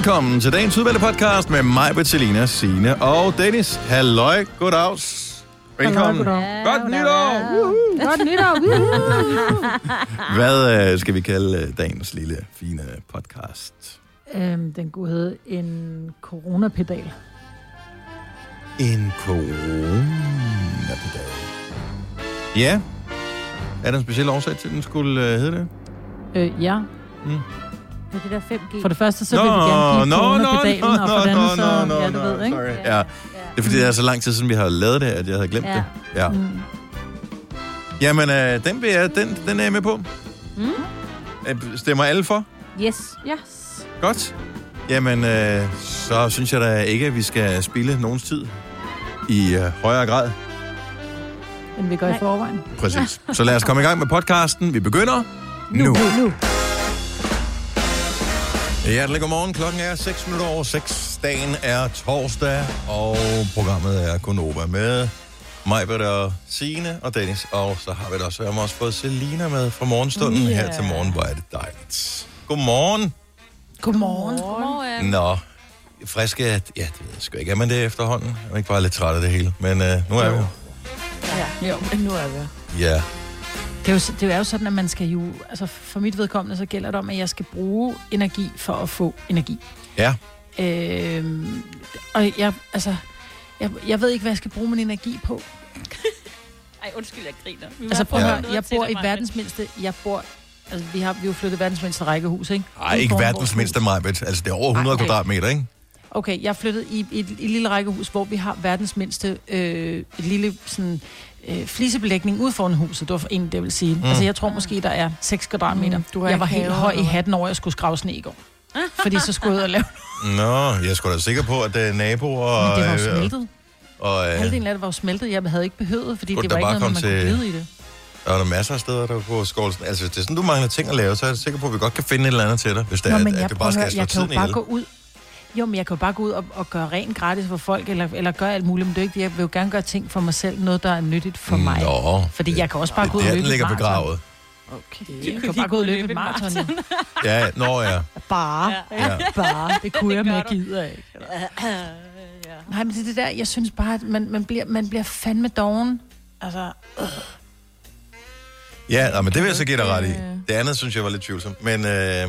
Velkommen til dagens udvalgte podcast med mig, Bettelina, Signe og Dennis. Halløj, goddags. Velkommen. Halløj, Godt nytår. Woohoo. Godt nytår. Hvad øh, skal vi kalde øh, dagens lille, fine podcast? øhm, den kunne hedde en coronapedal. En coronapedal. Ja. Er der en speciel årsag til, at den skulle øh, hedde det? Øh, ja. Med det der 5G. For det første, så vil vi gerne give coronapedalen, og for det andet, så... nå, ja, nå, du ved, ikke? sorry. Ja. Det er fordi, det er så lang tid siden, vi har lavet det, at jeg havde glemt Ja. det. Ja. Mm. Jamen, øh, den, vil jeg, den, den er jeg med på. Mm. Øh, Stemmer alle for? Yes. Yes. Godt. Jamen, øh, så synes jeg da ikke, at vi skal spille nogens tid i øh, højere grad. End vi gør i Nej. forvejen. Præcis. Så lad os komme i gang med podcasten. Vi begynder nu. nu. Nu. Hjertelig godmorgen. Klokken er 6 minutter over 6. Dagen er torsdag, og programmet er Konova med mig, og Signe og Dennis. Og så har vi da også, også fået Selina med fra morgenstunden Ja. her til morgen. Hvor er det dejligt. Godmorgen. Godmorgen. Godmorgen. Nå, friske, ja, det ved jeg sgu ikke. Er man det efterhånden? Jeg er ikke bare lidt træt af det hele. Men øh, nu er vi jo. Jo. Nu er vi. Ja. Det er, jo, det er jo sådan, at man skal jo... Altså, for mit vedkommende, så gælder det om, at jeg skal bruge energi for at få energi. Ja. Øhm, og jeg, altså... Jeg, jeg ved ikke, hvad jeg skal bruge min energi på. Ej, undskyld, jeg griner. Vi Altså, prøv Ja. at høre, jeg bor i verdens mindste... Jeg bor... Altså, vi har, vi har jo flyttet verdens mindste rækkehus, ikke? Ej, Ude ikke verdens mindste. Majbet. Altså, det er over 100 Ej, okay. kvadratmeter, ikke? Okay, jeg er flyttet i, i, et, i et lille rækkehus, hvor vi har verdens mindste øh, et lille sådan, øh, flisebelægning ude foran huset. Det var en, det vil sige. Mm. Altså, jeg tror måske, der er 6 kvadratmeter. Mm, du har jeg var helt høj i hatten over, at jeg skulle skrave sne i går. Fordi så skulle jeg ud og lave... Nå, jeg skulle da sikker på, at det er naboer og... Men det var jo øh, smeltet. Og øh, Halvdelen af det var jo smeltet. Jeg havde ikke behøvet, fordi det var ikke bare noget, man komme kunne til- glide i det. der er der masser af steder, der på skålsen. Altså, hvis det er sådan, du mangler ting at lave, så er jeg sikker på, at vi godt kan finde et eller andet til dig, hvis det Nå, er, men at jeg, det bare at skal høre, slå jeg kan tiden jo bare ihjel. gå ud... Jo, men jeg kan jo bare gå ud og, og gøre rent gratis for folk, eller, eller gøre alt muligt, men det er ikke. Jeg vil jo gerne gøre ting for mig selv, noget, der er nyttigt for mig. Nå, Fordi det- jeg kan også bare gå ud og der, løbe den ligger maraton. begravet. Okay. Jeg kan bare gå ud og løbe et maraton. Ja, nå ja. Bare. ja. Bare. Det kunne jeg, men jeg gider ikke. ja. Nej, men det er det der, jeg synes bare, at man, man, bliver, man bliver fandme doven. Altså, Ja, men det vil jeg så give dig ret i. Det andet synes jeg var lidt tvivlsomt. Men øh,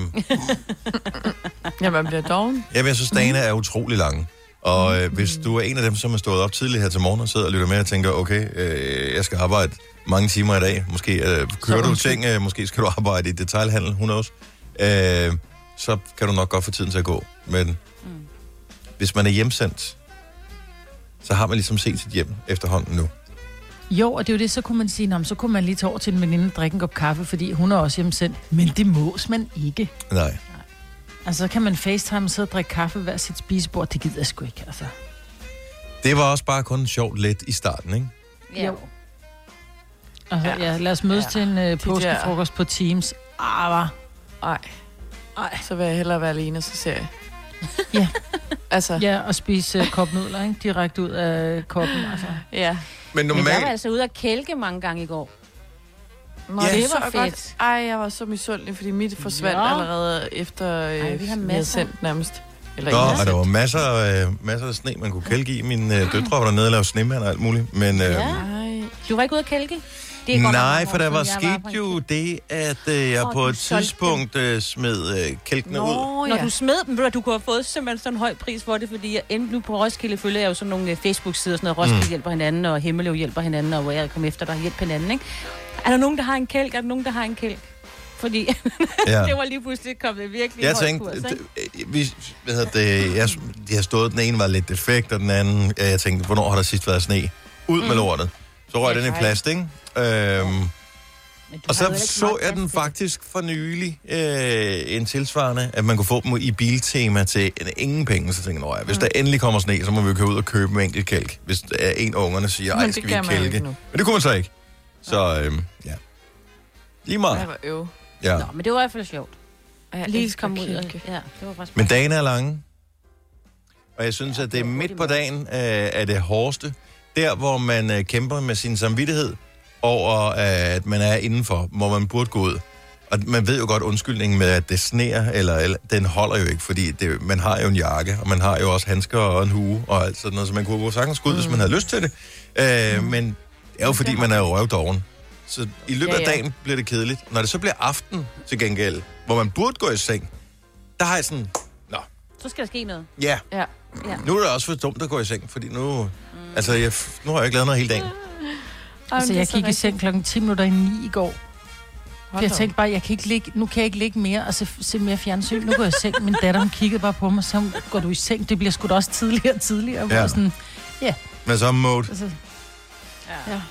Ja, man bliver doven. ja, men jeg synes, dagene er utrolig lange. Og øh, hvis du er en af dem, som er stået op tidligt her til morgen og sidder og lytter med og tænker, okay, øh, jeg skal arbejde mange timer i dag. Måske øh, kører du undskyld. ting, øh, måske skal du arbejde i detailhandel, who knows. Øh, så kan du nok godt få tiden til at gå. Men mm. hvis man er hjemsendt, så har man ligesom set sit hjem efterhånden nu. Jo, og det er jo det, så kunne man sige, "Nå, så kunne man lige tage over til en veninde og drikke en kop kaffe, fordi hun er også hjemsendt. Men det mås man ikke. Nej. Altså, så kan man facetime og sidde og drikke kaffe hver sit spisebord. Det gider jeg sgu ikke, altså. Det var også bare kun sjovt lidt i starten, ikke? Ja. Jo. Altså, ja. Ja. lad os mødes ja. Til en uh, påskefrokost på Teams. Ah, var. Ej. Ej. Så vil jeg hellere være alene, så ser jeg. Ja. Altså, ja. Ja, og spise uh, kopnudler, ikke? Direkte ud af koppen, altså. ja. Men Men jeg var normalt... altså ude og kælke mange gange i går. Nå, Ja. det var så fedt. Godt. Ej, jeg var så misundelig, fordi mit forsvandt Nå. allerede efter øh, Ej, vi har masser. sendt nærmest. Eller Nå, og der var masser, øh, masser af sne, man kunne kælke i. Mine øh, døtre var dernede og lavede snemand og alt muligt. Men øh, Ja. Du var ikke ude at kælke? Det er godt nej, for der var sket jo det, at øh, jeg Åh, på et tidspunkt øh, smed øh, kælkene ud. Nå, Når ja. du smed dem, du, du kunne have fået simpelthen sådan en høj pris for det, fordi jeg endte nu på Roskilde følger jeg jo sådan nogle øh, Facebook-sider, sådan noget, Roskilde Mm. hjælper hinanden, og Himmelev hjælper hinanden, og hvor jeg kom efter, der hjælper hinanden, ikke? Er der nogen, der har en kælk? Er der nogen, der har en kælk? Fordi Ja. det var lige pludselig kommet virkelig Jeg tænkte, kurs, ikke? d- øh, vi, hvad hedder det, jeg, de har stået, den ene var lidt defekt, og den anden, jeg tænkte, hvornår har der sidst været sne? Ud med lortet. Så røg Ja, den i plast, ikke? Øhm, og så så jeg den det. faktisk for nylig, øh, en tilsvarende, at man kunne få dem i biltema til en- ingen penge. Så tænkte jeg, "Nå ja, hvis der endelig kommer sne, så må vi jo køre ud og købe en enkelt kælk. Hvis der er en af ungerne siger, ej, det skal vi kælke? Men det kunne man så ikke. Så øhm, ja. Lige meget. hvor øv. Ja. Nå, men det var i hvert fald sjovt. Lige komme ud. Og, ja, det var faktisk Men dagene er lange. Og jeg synes, at det er midt på dagen øh, er det hårdeste. Der, hvor man øh, kæmper med sin samvittighed over, at man er indenfor, hvor man burde gå ud. Og man ved jo godt undskyldningen med, at det sneer, eller, eller den holder jo ikke, fordi det, man har jo en jakke, og man har jo også handsker og en hue og alt sådan noget, så man kunne jo sagtens gå ud, mm. hvis man havde lyst til det. Øh, men det er jo fordi, man er jo røvdoven. Så i løbet af dagen bliver det kedeligt. Når det så bliver aften til gengæld, hvor man burde gå i seng, der har jeg sådan, nå, Så skal der ske noget. ja, Ja. Ja. nu er det også for dumt at gå i seng, fordi nu, mm. altså, jeg, nu har jeg ikke lavet noget hele dagen. Altså, jeg gik i seng klokken 10 minutter i 9 i går. For jeg tænkte bare, jeg kan ikke ligge, nu kan jeg ikke ligge mere og se, se mere fjernsyn. Nu går jeg i seng. Min datter, hun kiggede bare på mig, så går du i seng? Det bliver sgu da også tidligere og tidligere. Ja. Ja. Sådan, Men så mode. altså, Ja. ja.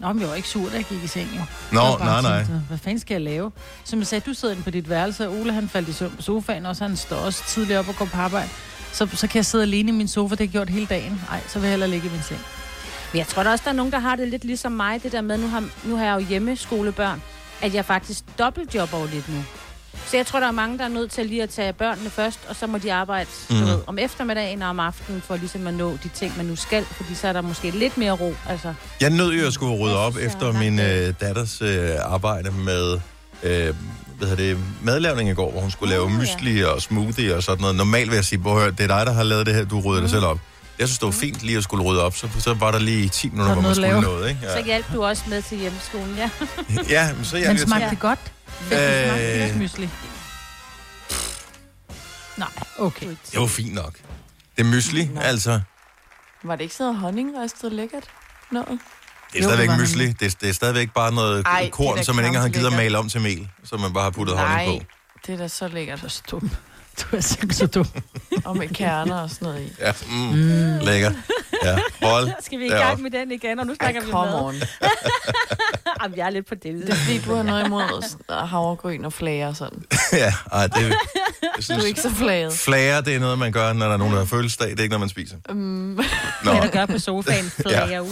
Nå, men jeg var ikke sur, da jeg gik i seng, jo. Nå, nej, nej. tænkt, Hvad fanden skal jeg lave? Som jeg sagde, du sidder inde på dit værelse, og Ole han faldt i søvn på sofaen, og så han står også tidligere op og går på arbejde. Så, så kan jeg sidde alene i min sofa, det har jeg gjort hele dagen. Nej, så vil jeg hellere ligge i min seng. Men jeg tror da også, der er nogen, der har det lidt ligesom mig, det der med, nu har, nu har jeg jo hjemmeskolebørn, at jeg faktisk dobbeltjobber jo lidt nu. Så jeg tror, der er mange, der er nødt til lige at tage børnene først, og så må de arbejde mm. Mhm. ved, om eftermiddagen og om aftenen, for ligesom at nå de ting, man nu skal, fordi så er der måske lidt mere ro. Altså, Jeg nød jo at skulle rydde op synes, efter min øh, datters øh, arbejde med øh, hvad hedder det, madlavning i går, hvor hun skulle lave ja. mysli og smoothie og sådan noget. Normalt vil jeg sige, "Prøv at høre, det er dig, der har lavet det her, du rydder det selv op. Jeg synes, det var fint lige at skulle rydde op, så, så var der lige 10 minutter, Så hvor man skulle noget noget, ikke? ja. Så hjalp du også med til hjemmeskolen, ja. Ja, men så jeg Men smagte det godt? Øh. Øh... Smagte det mysli? Nej, okay. det var fint nok. Det er mysli, altså. Var det ikke sådan noget honningristet lækkert? Noget? Det er Jo, stadigvæk mysli. Det er, det er stadigvæk bare noget Ej, korn, som man ikke har givet at male om til mel, som man bare har puttet honning på. det er da så lækkert. Er så dum. Du er simpelthen så dum. Og med kerner og sådan noget i. Ja, mm, mm. lækker. Ja, hold. Skal vi i gang med den igen, og nu Ej, snakker vi come mad. on. Jamen, jeg er lidt på det. Det er fordi, du har noget imod havregryn og flager og sådan. ja, ej, det, jeg Du synes, er ikke så flaget. Flager, det er noget, man gør, når der er nogen, der har fødselsdag. Det er ikke noget, man spiser. Mm. Nå, Hvad der gør på sofaen, flager ud.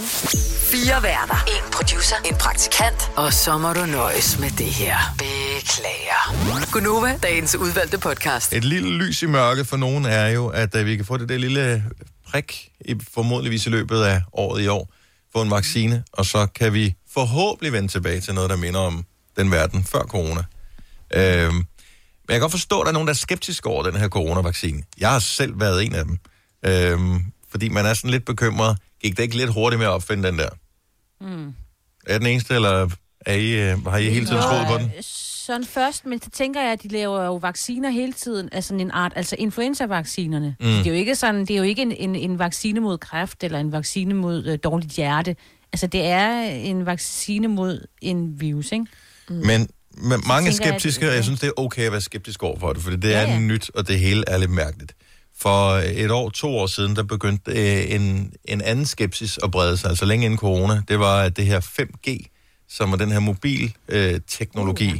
Fire værter. En producer. En praktikant. Og så må du nøjes med det her. Beklager. Gunova, dagens udvalgte podcast. et lille lys i mørket for nogen er jo, at uh, vi kan få det der lille prik, i, formodentligvis i løbet af året i år, få en vaccine, og så kan vi forhåbentlig vende tilbage til noget, der minder om den verden før corona. Øhm, men jeg kan godt forstå, at der er nogen, der er skeptiske over den her coronavaccine. Jeg har selv været en af dem. Øhm, fordi man er sådan lidt bekymret. Gik det ikke lidt hurtigt med at opfinde den der? Mm. Er den eneste, eller er I, øh, har I hele tiden troet på den? Øh, Sådan først, men så tænker jeg, at de laver jo vacciner hele tiden, altså sådan en art, altså influenza-vaccinerne. Mm. Det er jo ikke sådan, det er jo ikke en, en, en vaccine mod kræft, eller en vaccine mod øh, dårligt hjerte. Altså, det er en vaccine mod en virus, ikke? Men, men mange er tænker jeg, at- skeptiske, og jeg synes, det er okay at være skeptisk over for det, for det Ja, er ja. nyt, og det hele er lidt mærkeligt. For et år, to år siden, der begyndte øh, en, en anden skepsis at brede sig, altså længe inden corona. Det var, at det her 5G, som er den her mobilteknologi, øh, teknologi, Uh,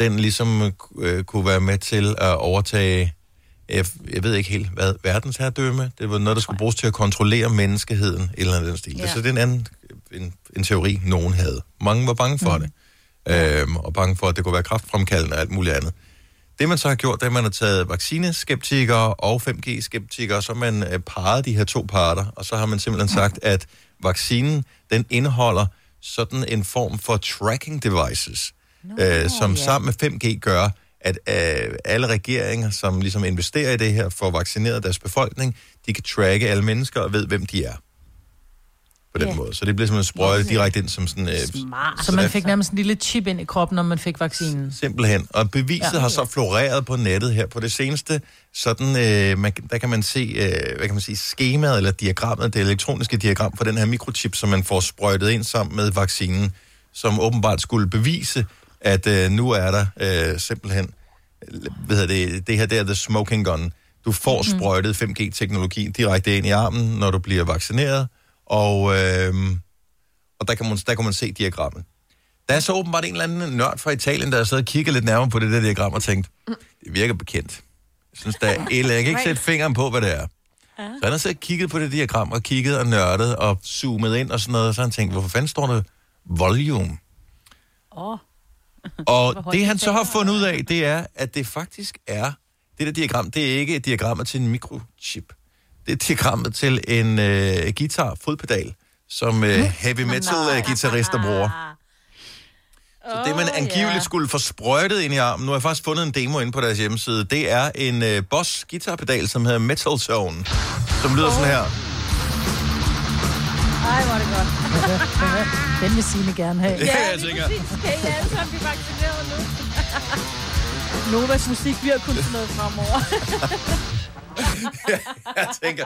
den ligesom øh, kunne være med til at overtage, jeg, jeg ved ikke helt, hvad, verdensherredømme. Det var noget, der skulle bruges til at kontrollere menneskeheden, et eller andet den stil. Ja. Så det er en anden en, en teori, nogen havde. Mange var bange for mm. det øhm, og bange for, at det kunne være kraftfremkaldende og alt muligt andet. Det man så har gjort, det er, at man har taget vaccineskeptikere og 5G-skeptikere, så man øh, parret de her to parter, og så har man simpelthen sagt, at vaccinen, den indeholder sådan en form for tracking devices, Nå, øh, som ja. sammen med 5G gør, at øh, alle regeringer, som ligesom investerer i det her for at vaccinere deres befolkning, de kan tracke alle mennesker og ved, hvem de er. På den Ja. måde. Så det bliver simpelthen sprøjtet direkte ind som sådan... Øh, Smart. Så man fik nærmest en lille chip ind i kroppen, når man fik vaccinen. Simpelthen. Og beviset. Ja. har så floreret på nettet her på det seneste. Sådan, øh, man, der kan man se, øh, hvad kan man sige, skemaet eller diagrammet, det elektroniske diagram for den her mikrochip, som man får sprøjtet ind sammen med vaccinen, som åbenbart skulle bevise, at øh, nu er der øh, simpelthen, hvad hedder det, det her der er the smoking gun. Du får mm. sprøjtet 5G-teknologi direkte ind i armen, når du bliver vaccineret, og, øh, og der, kan man, der kan man se diagrammet. Der er så åbenbart en eller anden nørd fra Italien, der har siddet og kigget lidt nærmere på det der diagram og tænkt, det virker bekendt. Jeg synes, der er et Jeg kan ikke sætte fingeren på, hvad det er. Så han har så kigget på det diagram og kigget og nørdet og zoomet ind og sådan noget, og så har han tænkt, hvorfor fanden står der volume? Åh, Og det han så har fundet ud af, det er, at det faktisk er, det der diagram, det er ikke et diagram til en mikrochip. Det er diagrammet til en øh, guitar, fodpedal, som øh, heavy metal øh, guitarister bruger. Så det, man angiveligt ja. skulle få sprøjtet ind i armen, nu har jeg faktisk fundet en demo inde på deres hjemmeside, det er en uh, Boss guitarpedal, som hedder Metal Zone, som lyder sådan her. Ej, hvor er det godt. Den vil Signe gerne have. Ja, jeg tænker. Kan I alle sammen blive vaccineret nu? Novas musik bliver kun sådan noget fremover. jeg tænker.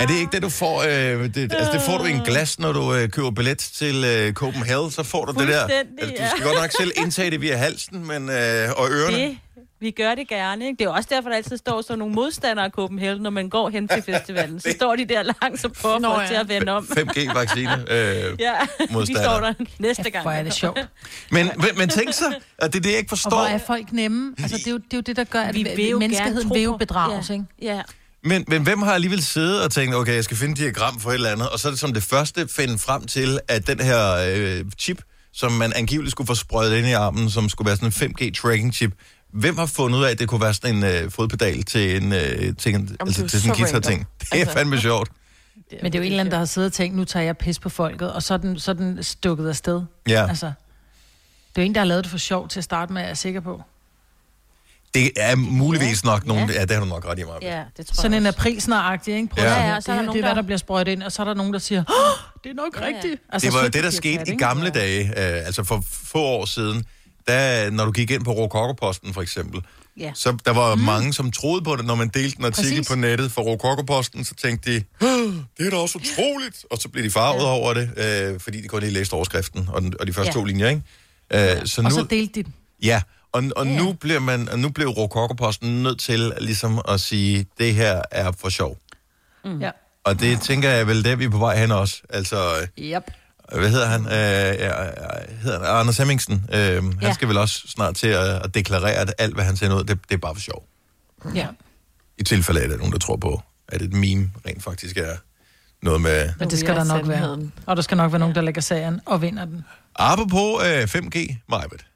Er det ikke det, du får? Øh, det, altså, det får du i en glas, når du øh, køber billet til øh, Copenhagen. Så får du det der. Altså, du ja. skal godt nok selv indtage det via halsen men, øh, og ørerne. Det, vi gør det gerne. Ikke? Det er også derfor, der altid står sådan nogle modstandere af Copenhagen, når man går hen til festivalen. Så står de der langt og Nå, folk ja. til at vende om. 5G-vaccine. Øh. Ja, de modstandere. står der næste gang. Hvor er det sjovt. Men, men, tænk så, at det er det, jeg ikke Og forstår. hvor er folk nemme? Altså, det er jo det, er jo det der gør, at Vi vil jo menneskeheden vil jo på- bedrages, ja. ikke? Ja. Men, men hvem har alligevel siddet og tænkt, okay, jeg skal finde et diagram for et eller andet, og så er det som det første finde frem til, at den her øh, chip, som man angiveligt skulle få sprøjet ind i armen, som skulle være sådan en 5G-tracking-chip, hvem har fundet ud af, at det kunne være sådan en øh, fodpedal til en, øh, til en, altså, er til sådan en så guitar-ting? Det er Altså. fandme sjovt. Men det er jo en eller anden, der har siddet og tænkt, nu tager jeg pis på folket, og så er den, så er den stukket afsted. Ja. Altså, det er jo en, der har lavet det for sjov til at starte med, er jeg sikker på. Det er muligvis nok nogen... Ja. Ja, det har du nok ret i, mig. ja, det tror Sådan jeg en aprilsnaragtig, ikke? Prøv Ja. ja, Ja, ja, og så er det, der det, nogen, er, hvad der- der bliver sprøjtet ind, og så er der nogen, der siger, Åh, det er nok Ja, ja. rigtigt. Altså, Det var jo det, der skete i gamle dage, øh, altså for få år siden, da, når du gik ind på Rokokoposten for eksempel, Ja. så der var mm. mange, som troede på det, når man delte en artikel Præcis. på nettet for Rokokoposten, så tænkte de, "Åh, det er da også utroligt, og så blev de farvet ja. over det, øh, fordi de kun lige læste overskriften og, den, og de første Ja. to linjer, ikke? Øh, så nu, Og så delte de den. ja, og, og Ja. nu, bliver man, og nu blev Rokokoposten nødt til ligesom at sige, det her er for sjov. Mm. Ja. Og det tænker jeg vel, det vi er på vej hen også. Altså, øh, Yep. Hvad hedder han? Øh, ja, hedder han? Anders Hemmingsen. Øh. Han Ja. skal vel også snart til at, at deklarere, at alt, hvad han sender ud, det, det er bare for sjov. Ja. I tilfælde af, at der er nogen, der tror på, at et meme rent faktisk er noget med... Men det skal er der nok være. Og der skal nok være nogen, der lægger sagen og vinder den. Apropos øh, 5G, Majbet.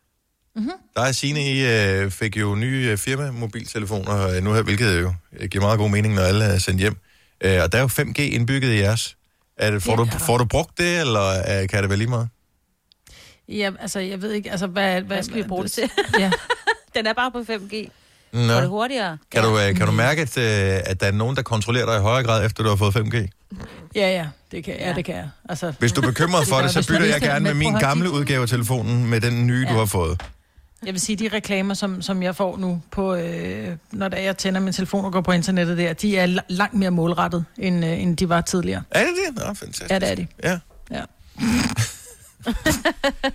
Mhm. Mm-hmm. Der er Signe, I øh, fik jo nye øh, firma-mobiltelefoner øh, nu her, hvilket jo øh, giver meget god mening, når alle er sendt hjem. Øh, og der er jo 5G indbygget i jeres. Er det, får, Det du, får du brugt det, eller øh, kan det være lige meget? Ja, altså, jeg ved ikke, altså, hvad... Hvad skal vi bruge det til? Ja. Den er bare på 5G. Nå. Går det hurtigere? Kan, du, øh, kan du mærke, at, øh, at der er nogen, der kontrollerer dig i højere grad, efter du har fået 5G? Ja, ja, det kan, ja, det kan jeg. Altså, Hvis du er bekymret for Det så du bytter jeg gerne med min gamle udgave af telefonen med den nye, du Ja. har fået. Jeg vil sige, de reklamer, som, som jeg får nu, på, øh, når der jeg tænder min telefon og går på internettet der, de er la- langt mere målrettet, end, øh, end de var tidligere. Er det det? Nå, fantastisk. Ja, det er de. Ja. Ja.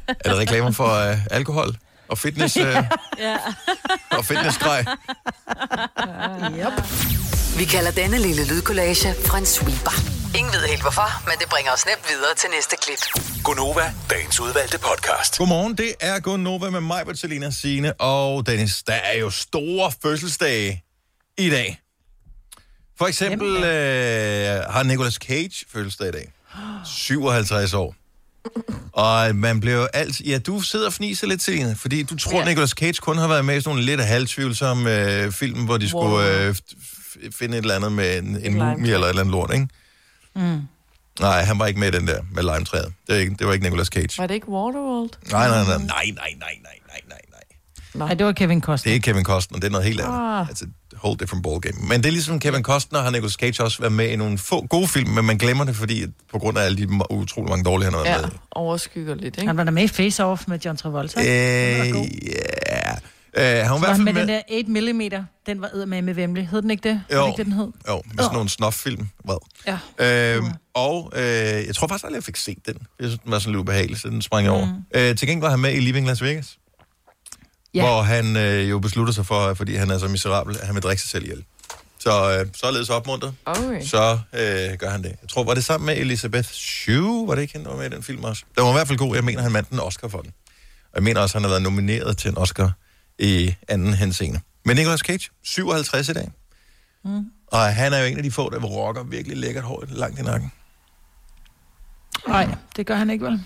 Er det reklamer for øh, alkohol og fitness øh, Ja. og fitnessgrej? Yep. Vi kalder denne lille lydkollage en sweeper. Ingen ved helt hvorfor, men det bringer os nemt videre til næste klip. Gunova, dagens udvalgte podcast. Godmorgen, det er Gunnova med mig, Bertalina Signe og Dennis. Der er jo store fødselsdage i dag. For eksempel øh, har Nicolas Cage fødselsdag i dag. 57 år. Og man bliver alt... Ja, du sidder og fniser lidt, Signe, fordi du tror, ja. Nicolas Cage kun har været med i sådan nogle lidt halvtvivlsomme øh, film, hvor de skulle Wow. øh, f- finde et eller andet med en, en mumie eller et eller andet lort, ikke? Mm. Nej, han var ikke med i den der med limetræet. Det, er ikke, det var ikke Nicolas Cage. Var det ikke Waterworld? Nej, nej, nej, nej, nej, nej, nej, nej, nej, nej. Ej, det var Kevin Det Costner. er ikke Kevin Costner, det er noget helt andet. Ah. Altså, whole different ballgame. Men det er ligesom Kevin Costner har Nicolas Cage også været med i nogle få gode film, men man glemmer det, fordi på grund af alle de utrolig mange dårlige, han har været Ja, med overskygger lidt, ikke? Han var der med i Face Off med John Travolta. Øh, var ja. Øh, han var var han med med... den der 8 mm, den var med med Vemle. Hed den ikke det? Jo. det ikke det, den hed? Jo, med sådan nogle snof-film. Hvad? Ja. Øhm, og øh, jeg tror faktisk aldrig, jeg fik set den. Jeg synes, den var sådan lidt ubehagelig, så den sprang jeg over. Øh, til gengæld var han med i Living Las Vegas, Ja. hvor han øh, jo beslutter sig for, fordi han er så miserabel, at han vil drikke sig selv ihjel. Så øh, således opmuntret, Okay. så øh, gør han det. Jeg tror, var det sammen med Elizabeth Shue? Var det ikke hende, der var med i den film også? Den var i hvert fald god. Jeg mener, han vandt en Oscar for den. Og jeg mener også, han har været nomineret til en Oscar i anden henseende. Men Nicolas Cage, 57 i dag. Mm. Og han er jo en af de få, der rocker virkelig lækkert hår langt i nakken. Nej, det gør han ikke vel?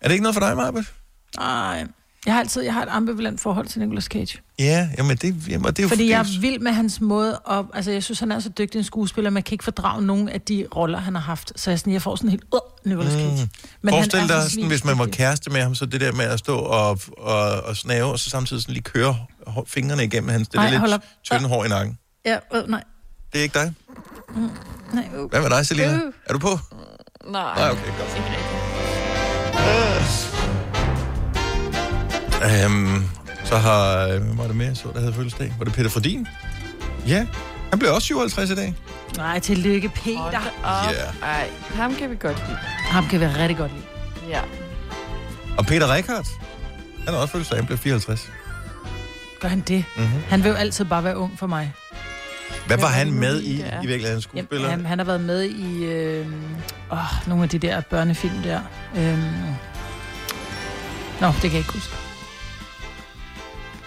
Er det ikke noget for dig, Marbet? Nej. Jeg har altid jeg har et ambivalent forhold til Nicolas Cage. Ja, jamen det, jamen, det er jo... Fordi jeg er vild med hans måde op. Altså, jeg synes, han er så dygtig en skuespiller, man kan ikke fordrage nogen af de roller, han har haft. Så jeg, sådan, jeg får sådan helt, øh, Nicolas Cage. Mm. Men Forestil han er dig, så sådan, hvis man var kæreste med ham, så det der med at stå og, og, og snave, og så samtidig sådan lige køre fingrene igennem hans det Ej, der lidt op. tynde hår i nakken. Ja, øh, nej. Det er ikke dig? nej øh. Hvad med dig, Selina? Øh. Er du på? Nej, Nej, okay, godt. ikke rigtigt. Øhm, så har... øh, Hvem var det med, så der havde fødselsdag? Var det Peter Fordin? Ja, han blev også 57 i dag. Nej, tillykke, Peter. Ja. Ej, ham kan vi godt lide. Ham kan vi rigtig godt lide. Ja. Og Peter Reichardt, han har også fødselsdag, han blev 54. Gør han det? Mm-hmm. Han vil jo altid bare være ung for mig. Hvad var han med i, i virkeligheden, skuespiller? Jamen, han, han har været med i øh, åh, nogle af de der børnefilm der. Øhm. Nå, det kan jeg ikke huske.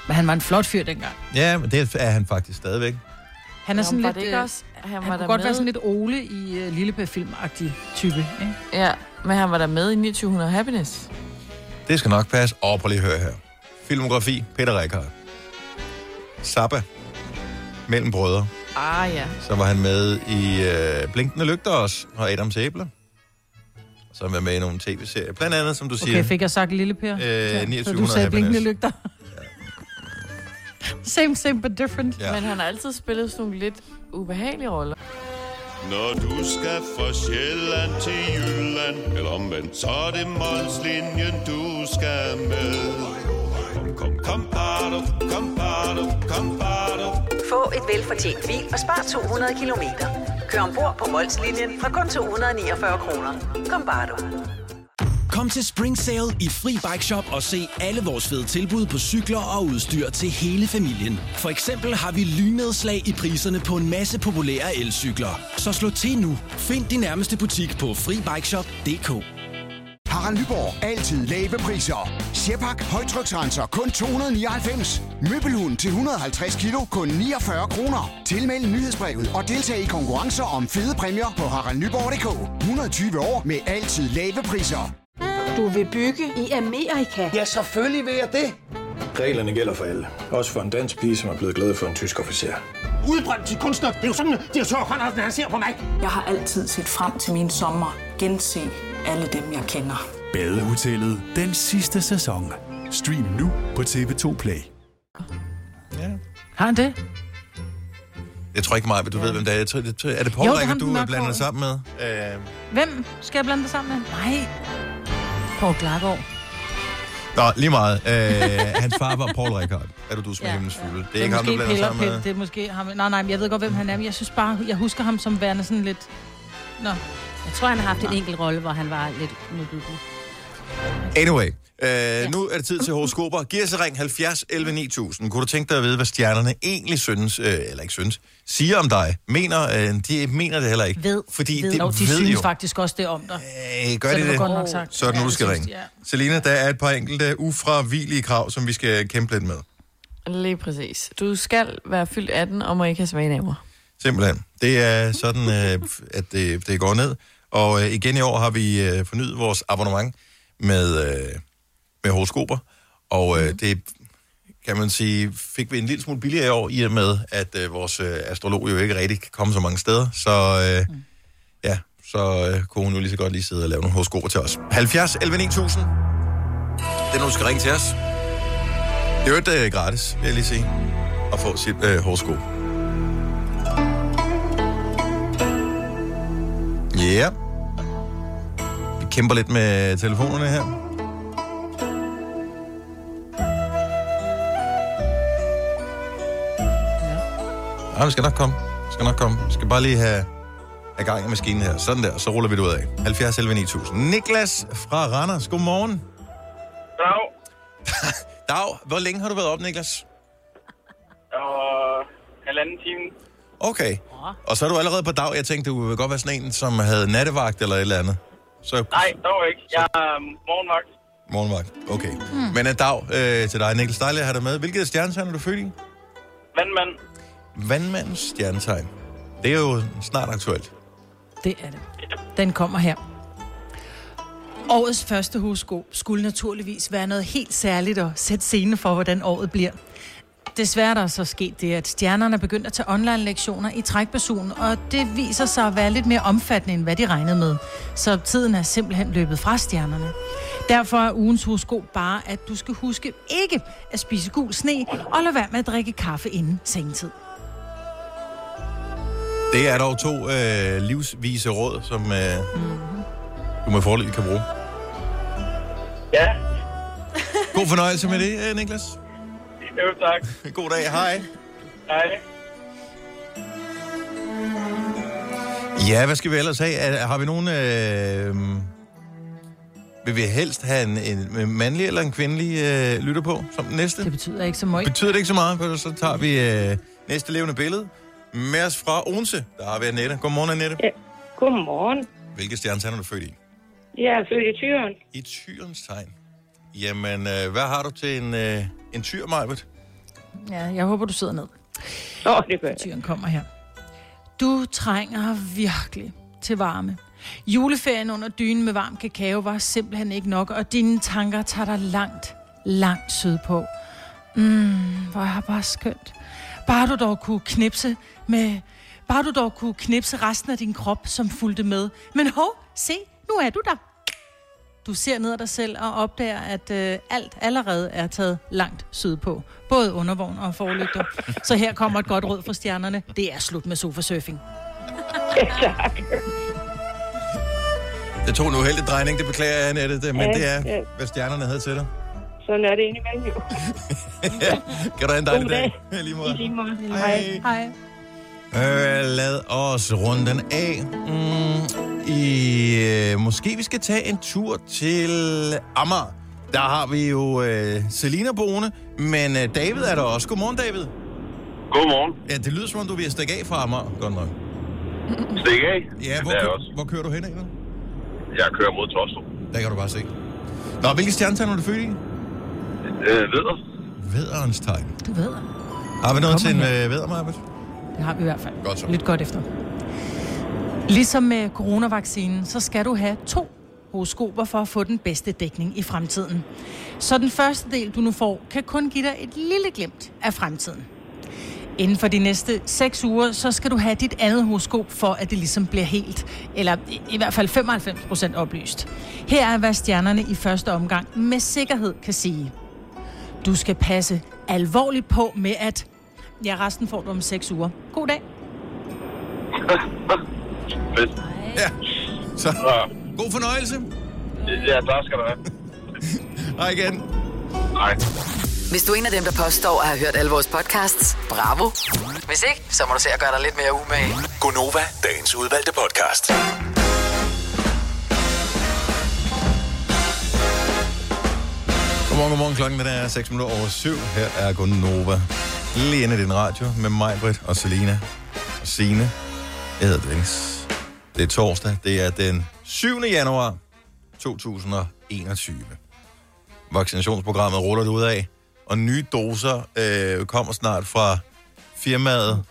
Men han var en flot fyr dengang. Ja, men det er han faktisk stadigvæk. Han er sådan var lidt... det øh, også? Han, Han var kunne der godt med, være sådan lidt Ole i uh, Lillebæ-film-agtig type, ikke? Ja, men han var der med i 2900 Happiness. Det skal nok passe. Åh, prøv lige at høre her. Filmografi, Peter Reichardt. Zappa, Mellem Brødre. Ah ja. Så var han med i øh, Blinkende Lygter også, og Adams Æbler. Så har han været med i nogle tv-serier. Blandt andet, som du siger, Okay, fik jeg sagt Lille Per? Øh, Så 2900 du sagde blinkende Happiness. lygter. same, same, but different. Ja. Men han har altid spillet sådan nogle lidt ubehagelige roller. Når du skal fra Sjælland til Jylland, eller omvendt, så er det Molslinjen, du skal med. Kom, kom, kom, bado, kom, bado, kom, bado. Få et velfortjent bil og spar 200 kilometer. Kør ombord på Molslinjen fra kun 249 kroner. Kom bare du. Kom til Spring Sale i Fri Bike Shop og se alle vores fede tilbud på cykler og udstyr til hele familien. For eksempel har vi lynedslag i priserne på en masse populære elcykler. Så slå til nu. Find din nærmeste butik på FriBikeShop.dk. Harald Nyborg. Altid lave priser. Sjehpak. Højtryksrenser. Kun 299. Møbelhund til 150 kilo. Kun 49 kroner. Tilmeld nyhedsbrevet og deltag i konkurrencer om fede præmier på haraldnyborg.dk. 120 år med altid lave priser. Du vil bygge i Amerika? Ja, selvfølgelig vil jeg det. Reglerne gælder for alle. Også for en dansk pige, som er blevet glad for en tysk officer. Udbrændt til kunstner. Det er jo sådan, at de har Conradsen, han ser på mig. Jeg har altid set frem til min sommer. Gense alle dem, jeg kender. Badehotellet den sidste sæson. Stream nu på TV2 Play. Ja. Har han det? Jeg tror ikke meget, du ved, hvem det er. Jeg tror, det, er det Paul Jo, det er ham, du blander dig sammen med? Øh, Hvem skal jeg blande det sammen med? Nej. Poul Klargaard. Nå, lige meget. Øh, hans far var Paul Rickard. Er du du med Ja. himlens fugle? Det er Det er ikke ham, måske blander sammen med. Det er måske ham. Nej, nej, men jeg ved godt, hvem han er. Men jeg synes bare, jeg husker ham som værende sådan lidt... Nå. Jeg tror, han har haft en enkelt rolle, hvor han var lidt modbydelig. Anyway, øh, nu er det tid til horoskoper. Giv os ring 70 11 9000. Kunne du tænke dig at vide, hvad stjernerne egentlig synes, øh, eller ikke synes, siger om dig? Mener, øh, de mener det heller ikke. Ved. Fordi ved. det Nå, de ved synes jo. faktisk også det om dig. Øh, gør Så de det det? godt nok sagt. Så er det nu, Ja, du skal ringe. jeg. Selina, der er et par enkelte ufravigelige krav, som vi skal kæmpe lidt med. Lige præcis. Du skal være fyldt 18 og må ikke have svage naver. Simpelthen. Det er sådan, øh, at det, det går ned. Og øh, igen i år har vi øh, fornyet vores abonnement med, øh, med horoskoper. Og øh, det kan man sige, fik vi en lille smule billigere i år, i og med, at øh, vores øh, astrolog jo ikke rigtig kan komme så mange steder. Så øh, ja, så øh, kunne hun jo lige så godt lige sidde og lave nogle horoskoper til os. 70 11 9000. Det er nu, du skal ringe til os. Det er jo ikke øh, gratis, vil jeg lige sige, at få sit øh, horoskop. Ja. Yeah. Vi kæmper lidt med telefonerne her. Ja, det skal nok komme. Det skal nok komme. Vi skal bare lige have, have gang i maskinen her. Sådan der, så ruller vi det ud af. 70 11 9000. Niklas fra Randers, godmorgen. Dag. Dag, hvor længe har du været op, Niklas? Og halvanden time. Okay. Og så er du allerede på dag. Jeg tænkte, du ville godt være sådan en, som havde nattevagt eller et eller andet. Så Nej, dog ikke. Jeg er um, morgenvagt. morgenvagt. Okay. Hmm. Men en dag øh, til dig, Niklas. Dejligt at have dig med. Hvilket stjernetegn er du født i? Vandmand. Vandmandens stjernetegn. Det er jo snart aktuelt. Det er det. Den kommer her. Årets første horoskop skulle naturligvis være noget helt særligt at sætte scene for, hvordan året bliver. Desværre er der så sket det, at stjernerne begyndte at tage online-lektioner i trækpersonen, og det viser sig at være lidt mere omfattende, end hvad de regnede med. Så tiden er simpelthen løbet fra stjernerne. Derfor er ugens horoskop bare, at du skal huske ikke at spise gul sne, og lade være med at drikke kaffe inden sengetid. Det er dog to øh, livsvise råd, som øh, du med fordel kan bruge. Ja, God fornøjelse med det, øh, Niklas. jo tak. God dag, hej. Hej. Ja, hvad skal vi ellers have? Er, har vi nogen... Øh, vil vi helst have en, en mandlig eller en kvindelig øh, lytter på som den næste? Det betyder ikke så meget. Betyder det ikke så meget, for så tager vi øh, næste levende billede. Med os fra Odense, der har vi Annette. Godmorgen, Annette. Ja. Godmorgen. Hvilke stjernetegn er du født i? Jeg er født i Tyren. I tyrens tegn. Jamen, øh, hvad har du til en, øh, en tyr, Majbet? Ja, jeg håber, du sidder ned. Åh, det gør jeg. Tyren kommer her. Du trænger virkelig til varme. Juleferien under dynen med varm kakao var simpelthen ikke nok, og dine tanker tager dig langt, langt sydpå. Mm, hvor er bare skønt. Bare du dog kunne knipse med... Bare du dog kunne knipse resten af din krop, som fulgte med. Men hov, se, nu er du der. Du ser ned ad dig selv og opdager, at øh, alt allerede er taget langt sydpå. Både undervogn og forlygter. Så her kommer et godt råd fra stjernerne. Det er slut med sofasurfing. tak. Det tog en uheldig drejning, det beklager jeg, Annette, det, men Ja, det er, ja. hvad stjernerne havde til dig. Sådan er det indimellem jo. Kan du have en dejlig God dag? dag. I lige måde. I lige måde. Hej. Hej. Øh, lad os runde den af. Mm, i, øh, måske vi skal tage en tur til Amager. Der har vi jo øh, Selina boende, men øh, David er der også. Godmorgen, David. Godmorgen. Ja, det lyder som om, du vil stikke af fra Amager, godt nok. Stik af. Ja, hvor, er kø- også. hvor kører du hen af nu? Jeg kører mod Tostrup. Der kan du bare se. Nå, hvilke stjernetegn er du født i? Øh, ved du? Vædderens tegn. Du ved. Har vi noget til en øh, væddermarbet? Det har vi i hvert fald. Godt så. Lidt godt efter. Ligesom med coronavaccinen, så skal du have to horoskoper for at få den bedste dækning i fremtiden. Så den første del, du nu får, kan kun give dig et lille glimt af fremtiden. Inden for de næste 6 uger, så skal du have dit andet horoskop for, at det ligesom bliver helt, eller i- i hvert fald 95 procent oplyst. Her er, hvad stjernerne i første omgang med sikkerhed kan sige. Du skal passe alvorligt på med at... Ja, resten får du om 6 uger. God dag. Fedt. Ja. Så, god fornøjelse. Ja, der skal du have. Hej igen. Nej. Hvis du er en af dem, der påstår at have hørt alle vores podcasts, bravo. Hvis ikke, så må du se at gøre dig lidt mere umage. Gonova, dagens udvalgte podcast. Godmorgen, godmorgen. Klokken den er 6 minutter over 7. Her er Gunova. Lige inde i din radio med mig, Britt og Selina og Signe. Jeg hedder Dennis. Det er torsdag. Det er den 7. januar 2021. Vaccinationsprogrammet ruller det ud af, og nye doser øh, kommer snart fra firmaet,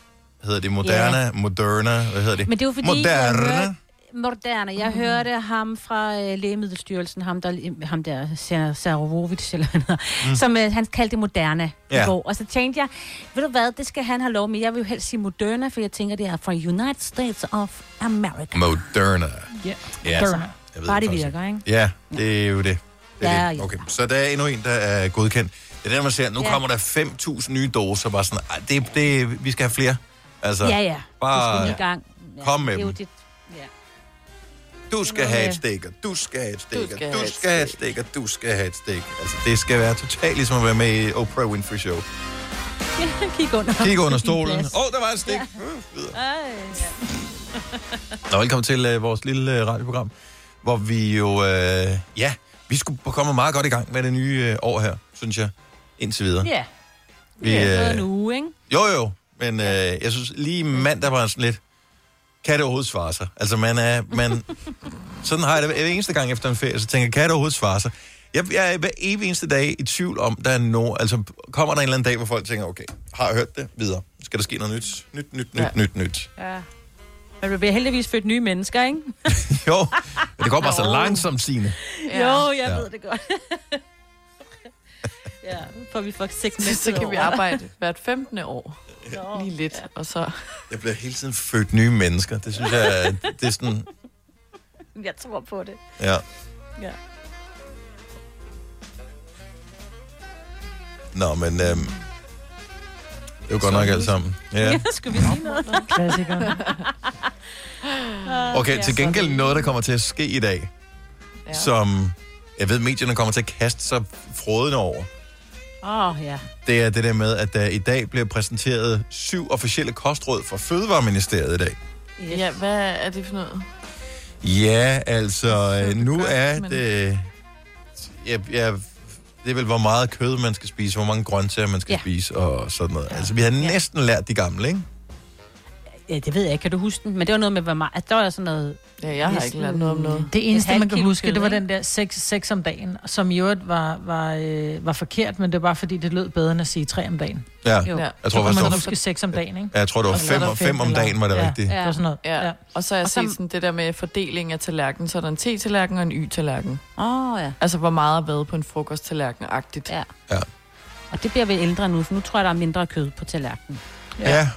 hedder det Moderna, Ja. Moderna, hvad hedder det? Men det er jo fordi, Moderna. jeg hørte, Moderna. Jeg hørte ham fra øh, Lægemiddelstyrelsen, ham der, ham der Sarovovic, eller hvad mm. som øh, han kaldte det Moderna Ja. i går. Og så tænkte jeg, ved du hvad, det skal han have lov med. Jeg vil jo helst sige Moderna, for jeg tænker, det er fra United States of America. Moderna. Ja. Ja. Moderna. Jeg ved Bare det det virker, ikke? Ja, det er jo det. det, er Ja, det. ja. Okay. Så der er endnu en, der er godkendt. Det er der, man ser, nu Ja. kommer der 5.000 nye doser. Bare sådan, "Ej, det, det, vi skal have flere. Altså, ja, ja. Bare det skal i gang. Ja, kom med det er jo dem. dit, ja. Du skal have ja. et stik, og du skal have et stik, og du skal have et stik, og du skal have et stik. Altså, det skal være totalt ligesom at være med i Oprah Winfrey Show. Kig under. Kig under stolen. Åh, oh, der var et stik. Ja. Ej, ja. Nå, velkommen til uh, vores lille uh, radioprogram, hvor vi jo, uh, ja, vi skulle komme meget godt i gang med det nye uh, år her, synes jeg, indtil videre. Ja. Vi, Det er øh, en uge, ikke? Jo, jo, men øh, jeg synes lige mandag var sådan lidt, kan det overhovedet svare sig? Altså, man er, man, sådan har jeg det hver eneste gang efter en ferie, så tænker jeg, kan det overhovedet svare sig? Jeg, jeg er hver evig eneste dag i tvivl om, der er no, altså kommer der en eller anden dag, hvor folk tænker, okay, har jeg hørt det? Videre. Skal der ske noget nyt? Nyt, nyt, nyt, Ja. nyt, nyt. Ja. Men du bliver heldigvis født nye mennesker, ikke? Jo, det går bare så langsomt, Signe. Ja. Jo, jeg Ja. ved det godt. ja, for vi får seks Så, så kan vi arbejde hvert 15. år. Lige lidt, og så... Jeg bliver hele tiden født nye mennesker. Det synes jeg, er- det er sådan... Jeg tror på det. Ja. Ja. Nå, men... Øhm, det er jo godt nok alt sammen. Ja. Skal vi sige noget? Klassiker. Okay, til gengæld noget, der kommer til at ske i dag, ja. som jeg ved, medierne kommer til at kaste sig frådende over. Åh, oh, ja. Det er det der med, at der i dag bliver præsenteret syv officielle kostråd fra Fødevareministeriet i dag. Yes. Ja, hvad er det for noget? Ja, altså, øh, nu godt, er men- det... Ja, ja, det er vel, hvor meget kød man skal spise, hvor mange grøntsager man skal ja. Ja. spise og sådan noget. Altså, vi har næsten lært de gamle, ikke? Ja, det ved jeg ikke. Kan du huske den? Men det var noget med, hvor meget... Altså, der var sådan noget... Ja, jeg har ikke lært noget om noget. Det eneste, man kan huske, det var den der 6, 6 om dagen, som i øvrigt var, var, øh, var forkert, men det var bare fordi, det lød bedre end at sige 3 om dagen. Ja, Jo. jeg Så tror kunne faktisk, man det var, huske 6 om dagen, ikke? ja, jeg tror, det var Og så fem, var der og fem om eller- dagen, var det ja, rigtigt. Ja, det var sådan noget. Ja. Ja. Og så har jeg Og så- set sådan det der med fordeling af tallerken. Så er der en te-tallerken og en y-tallerken. Åh, oh, ja. Altså, hvor meget er været på en frokosttallerken-agtigt. Ja. Ja. Og det bliver vi ældre nu, for nu tror jeg, der er mindre kød på tallerkenen. Ja. ja.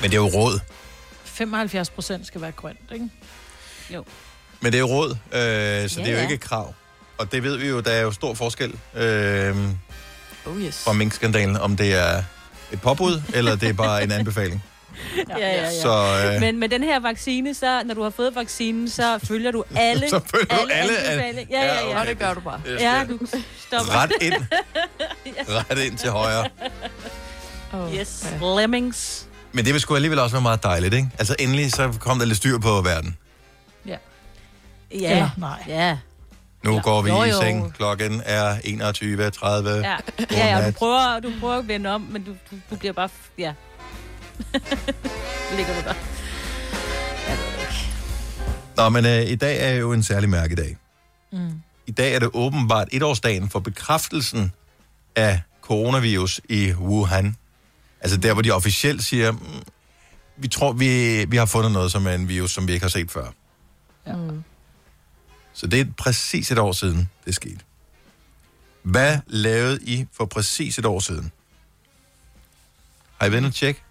Men det er jo råd. 75 procent skal være grønt, ikke? Jo. Men det er jo råd, øh, så Ja, det er jo ja. ikke et krav. Og det ved vi jo, der er jo stor forskel øh, Oh yes. fra minkskandalen, om det er et påbud, eller det er bare en anbefaling. Ja, ja, ja. Så, øh, Men med den her vaccine, så når du har fået vaccinen, så følger du alle, Så følger du alle- anbefalinger. Ja, ja, ja. Og det gør du bare. Yes, Ja, ja. du stopper. ret ind. Ret ind til højre. Oh, Yes, lemmings. Men det vil sgu alligevel også være meget dejligt, ikke? Altså endelig så kom der lidt styr på verden. Ja. Ja, Eller nej. ja. Nu ja. går vi Jo, i jo. seng. Klokken er 21.30. Ja, ja, ja du, prøver, du prøver at vende om, men du, du, du bliver bare... f- Ja. Ligger du der. Jeg ved det ikke. Nå, men øh, i dag er jo en særlig mærkedag. Mm. I dag er det åbenbart etårsdagen for bekræftelsen af coronavirus i Wuhan. Altså der, hvor de officielt siger, "Mm, vi tror, vi, vi har fundet noget, som er en virus, som vi ikke har set før. Ja. Så det er præcis et år siden, det skete. Hvad lavede I for præcis et år siden? Har I været og tjekke?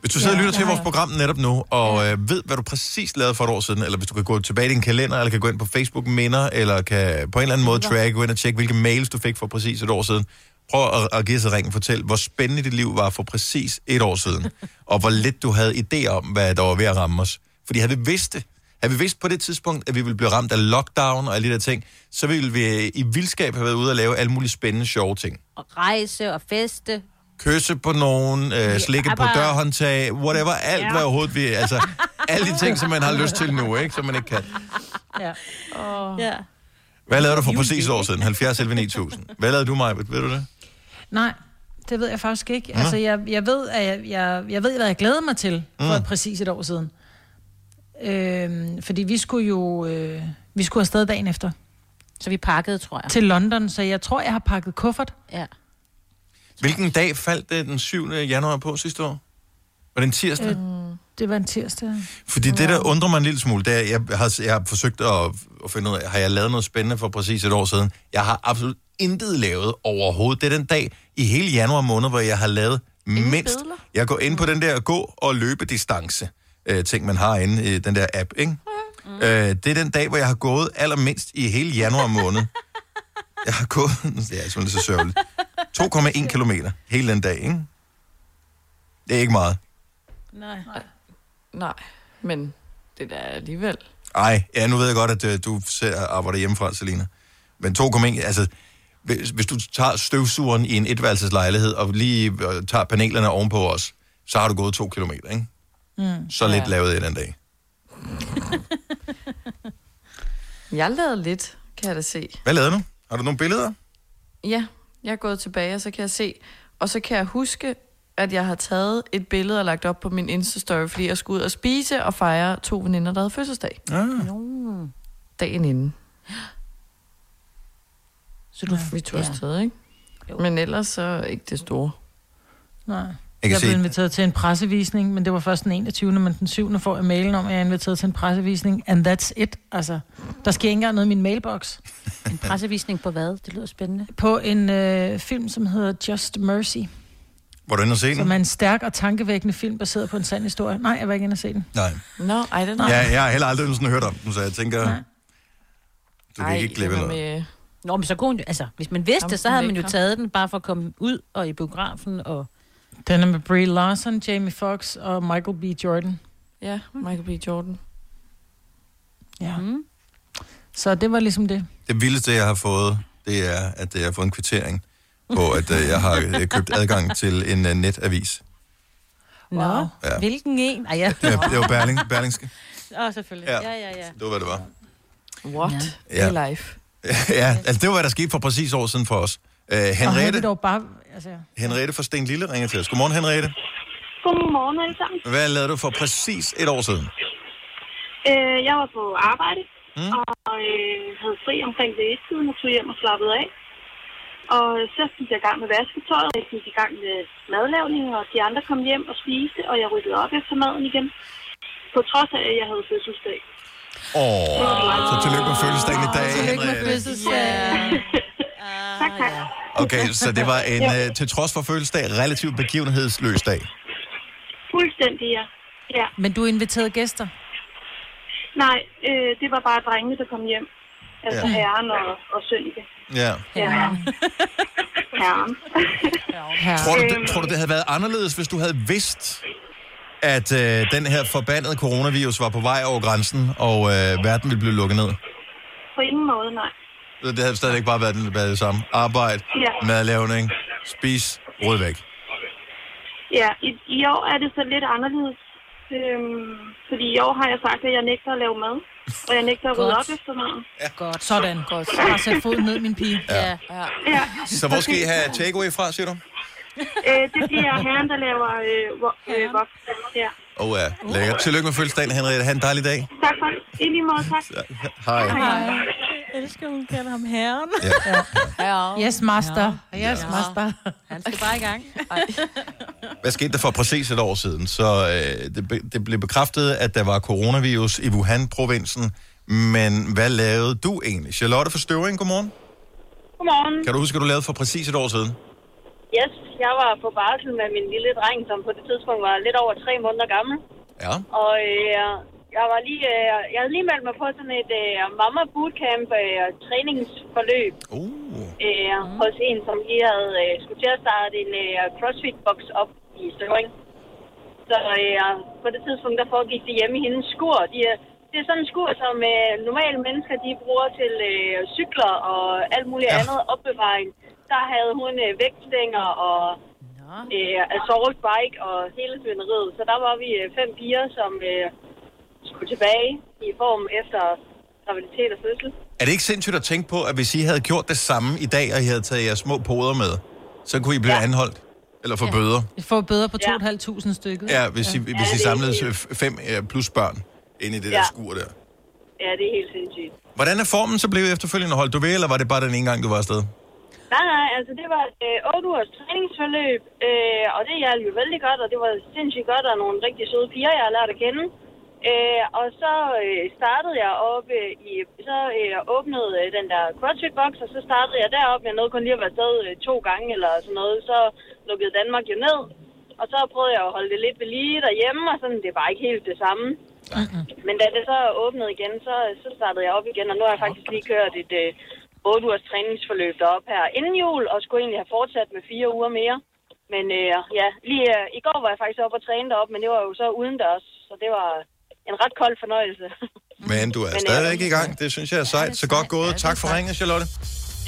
Hvis du sidder og Ja, lytter det til vores program netop nu, og øh, ved, hvad du præcis lavede for et år siden, eller hvis du kan gå tilbage i din kalender, eller kan gå ind på Facebook Minder, eller kan på en eller anden måde track, gå ind og tjekke, hvilke mails du fik for præcis et år siden. Prøv at, at give sig ringen. Fortæl, hvor spændende dit liv var for præcis et år siden, og hvor lidt du havde idé om, hvad der var ved at ramme os. Fordi havde vi vidst det, havde vi vidst på det tidspunkt, at vi ville blive ramt af lockdown og alle de der ting, så ville vi i vildskab have været ude og lave alle mulige spændende, sjove ting. Og rejse og feste. Kysse på nogen, øh, slikke på dørhåndtag, whatever, alt Ja. hvad overhovedet vi... Altså, alle de ting, som man har lyst til nu, ikke? Som man ikke kan. Ja. Oh. Ja. Hvad lavede du for præcis et år siden? 70 11 9000. Hvad lavede du, mig? Ved du det? Nej, det ved jeg faktisk ikke. Nå. Altså, jeg, jeg ved, at jeg, jeg, jeg ved, hvad jeg glæder mig til for Mm. præcis et år siden. Øhm, fordi vi skulle jo øh, vi skulle afsted dagen efter Så vi pakkede, tror jeg. til London, så jeg tror, jeg har pakket kuffert. Ja. Hvilken dag faldt det den 7. januar på sidste år? Var det en tirsdag? Øh, det var en tirsdag. Fordi det, der undrer mig en lille smule, det er, jeg har, jeg har forsøgt at, at finde ud af, har jeg lavet noget spændende for præcis et år siden? Jeg har absolut intet lavet overhovedet. Det er den dag i hele januar måned, hvor jeg har lavet mindst. billeder? Jeg går ind på den der gå- og løbedistance øh, ting, man har inde i den der app, ikke? Mm. Øh, det er den dag, hvor jeg har gået allermindst i hele januar måned. Jeg har gået, det er simpelthen så sørgeligt, 2,1 kilometer hele den dag, ikke? Det er ikke meget. Nej. Nej, men det er da alligevel. Ej, ja, nu ved jeg godt, at øh, du selv arbejder hjemmefra, Selina. Men 2,1, altså, hvis, hvis du tager støvsugeren i en etværelseslejlighed, og lige øh, tager panelerne ovenpå os, så har du gået to kilometer, ikke? Mm. Så lidt lavede jeg den dag. Jeg lavede lidt, kan jeg da se. Hvad lavede du? Har du nogle billeder? Ja, jeg er gået tilbage, og så kan jeg se. Og så kan jeg huske, at jeg har taget et billede og lagt op på min Insta-story, fordi jeg skulle ud og spise og fejre to veninder, der havde fødselsdag. Ah. Dagen inden. Så du... Vi tog Ja. afsted, ikke? Jo. Men ellers så ikke det store. Nej. Jeg jeg blev se, inviteret til en pressevisning, men det var først den 21. Men den 7. får jeg mailen om, at jeg er inviteret til en pressevisning. And that's it. Altså, der sker ikke engang noget i min mailbox. En pressevisning på hvad? Det lyder spændende. På en øh, film, som hedder Just Mercy. var du inde og se Som den? er en stærk og tankevækkende film, baseret på en sand historie. Nej, jeg var ikke inde og se den. Nej. Nå, ej, den er... Ja, jeg har heller aldrig sådan hørt om den, så jeg tænker, Nej. du kan ikke glemme den er noget. Med... Nå, men så kunne hun, jo- altså, hvis man vidste det, så havde man jo taget den bare for at komme ud og i biografen og... Den er med Brie Larson, Jamie Foxx og Michael B. Jordan. Ja, Michael B. Jordan. Ja. Mm. Så det var ligesom det. Det vildeste, jeg har fået, det er, at jeg har fået en kvittering på, at øh, jeg har øh, købt adgang til en uh, netavis. Nå, Ja. ja. hvilken en? Ej, ja. Det var, det var Berling, Berlingske. Åh, oh, selvfølgelig. Ja. Ja, ja, ja. Det var, hvad det var. What? Ja. Ja. life. Ja, altså det var, hvad der skete for præcis år siden for os. Uh, havde Henriette, dog bare... Altså, Henriette fra Sten Lille ringer til os. Godmorgen, Henriette. Godmorgen alle sammen. Hvad lavede du for præcis et år siden? Øh, jeg var på arbejde, Mm. og øh, havde fri omkring det tiden og tog hjem og slappede af. Og så gik jeg i gang med vasketøjet, jeg gik i gang med madlavning, og de andre kom hjem og spiste, og jeg ryddede op efter maden igen. På trods af, at jeg havde fødselsdag. Åh, oh, så tillykke med fødselsdagen i dag, Tillykke med Henriette. fødselsdag. Tak, tak. Okay, så det var en, uh, til trods for fødselsdag, relativt begivenhedsløs dag. Fuldstændig, ja. ja. Men du inviterede gæster. Nej, øh, det var bare drengene, der kom hjem. Altså Ja. ja. herren og, og Sønneke. Ja. Ja. herren. Her. Tror du, det, tror du, det havde været anderledes, hvis du havde vidst, at øh, den her forbandede coronavirus var på vej over grænsen, og øh, verden ville blive lukket ned? På ingen måde, nej. Det havde stadigvæk bare været, det- været det samme. Arbejde, Ja. madlavning, spis, rød væk. Ja, i, i år er det så lidt anderledes. Øhm, fordi i år har jeg sagt, at jeg nægter at lave mad. Og jeg nægter at rydde op efter maden. Godt. Sådan. Godt. Bare sæt foden ned, min pige. Ja. ja. Ja. Så hvor skal I have takeaway fra, siger du? Øh, det bliver herren, der laver øh, vo- øh, voks. Ja. Åh oh, ja, lækkert. Tillykke med fødselsdagen, Henriette. Ha' en dejlig dag. Tak for det. I lige måde, tak. Hej. Jeg elsker, hun kalder ham herren. Ja. Ja. Yes, master. Yes, Ja. master. Han skal bare i gang. Hvad skete der for præcis et år siden? Så øh, det, be- det blev bekræftet, at der var coronavirus i Wuhan-provinsen. Men hvad lavede du egentlig? Charlotte fra Støvring, godmorgen. Godmorgen. Kan du huske, at du lavede for præcis et år siden? Yes, jeg var på barsel med min lille dreng, som på det tidspunkt var lidt over tre måneder gammel. Ja. Og øh, jeg var lige, øh, jeg havde lige meldt mig på sådan et øh, mamma bootcamp øh, træningsforløb Uh. øh, hos en, som lige havde øh, skulle til at starte en øh, crossfit-box op i Støvring. Så øh, på det tidspunkt, der foregik det hjemme i hendes skur. De, er- det er sådan en skur, som øh, normale mennesker de bruger til øh, cykler og alt muligt ja. andet opbevaring. Der havde hun øh, vægtstænger og øh, assault bike og hele svineriet. Så der var vi øh, fem piger, som øh, skulle tilbage i form efter graviditet og fødsel. Er det ikke sindssygt at tænke på, at hvis I havde gjort det samme i dag, og I havde taget jeres små poder med, så kunne I blive ja. anholdt? Eller få ja. bøder? Får bøder på 2.500 stykket. Ja, hvis I, hvis I samlede fem plus børn ind i det der Ja. skur der. Ja, det er helt sindssygt. Hvordan er formen så blevet efterfølgende? Holdt du ved, eller var det bare den ene gang, du var afsted? Nej, nej, altså det var øh, 8 ugers træningsforløb, øh, og det hjalp jo vældig godt, og det var sindssygt godt, og nogle rigtig søde piger, jeg har lært at kende. Øh, og så øh, startede jeg op øh, i, så øh, åbnede øh, den der CrossFit box, og så startede jeg derop. Jeg nåede kun lige at være afsted øh, to gange eller sådan noget, så lukkede Danmark jo ned. Og så prøvede jeg at holde det lidt ved lige derhjemme, og sådan, det var ikke helt det samme. Men da det så åbnede igen, så, så startede jeg op igen, og nu har jeg faktisk lige kørt et øh, 8 ugers træningsforløb derop her inden jul, og skulle egentlig have fortsat med fire uger mere. Men øh, ja, lige øh, i går var jeg faktisk oppe og træne derop, men det var jo så udendørs, så det var en ret kold fornøjelse. Men du er Men, øh, stadigvæk i gang. Det synes jeg er sejt. Så godt gået. Tak for ringen, Charlotte.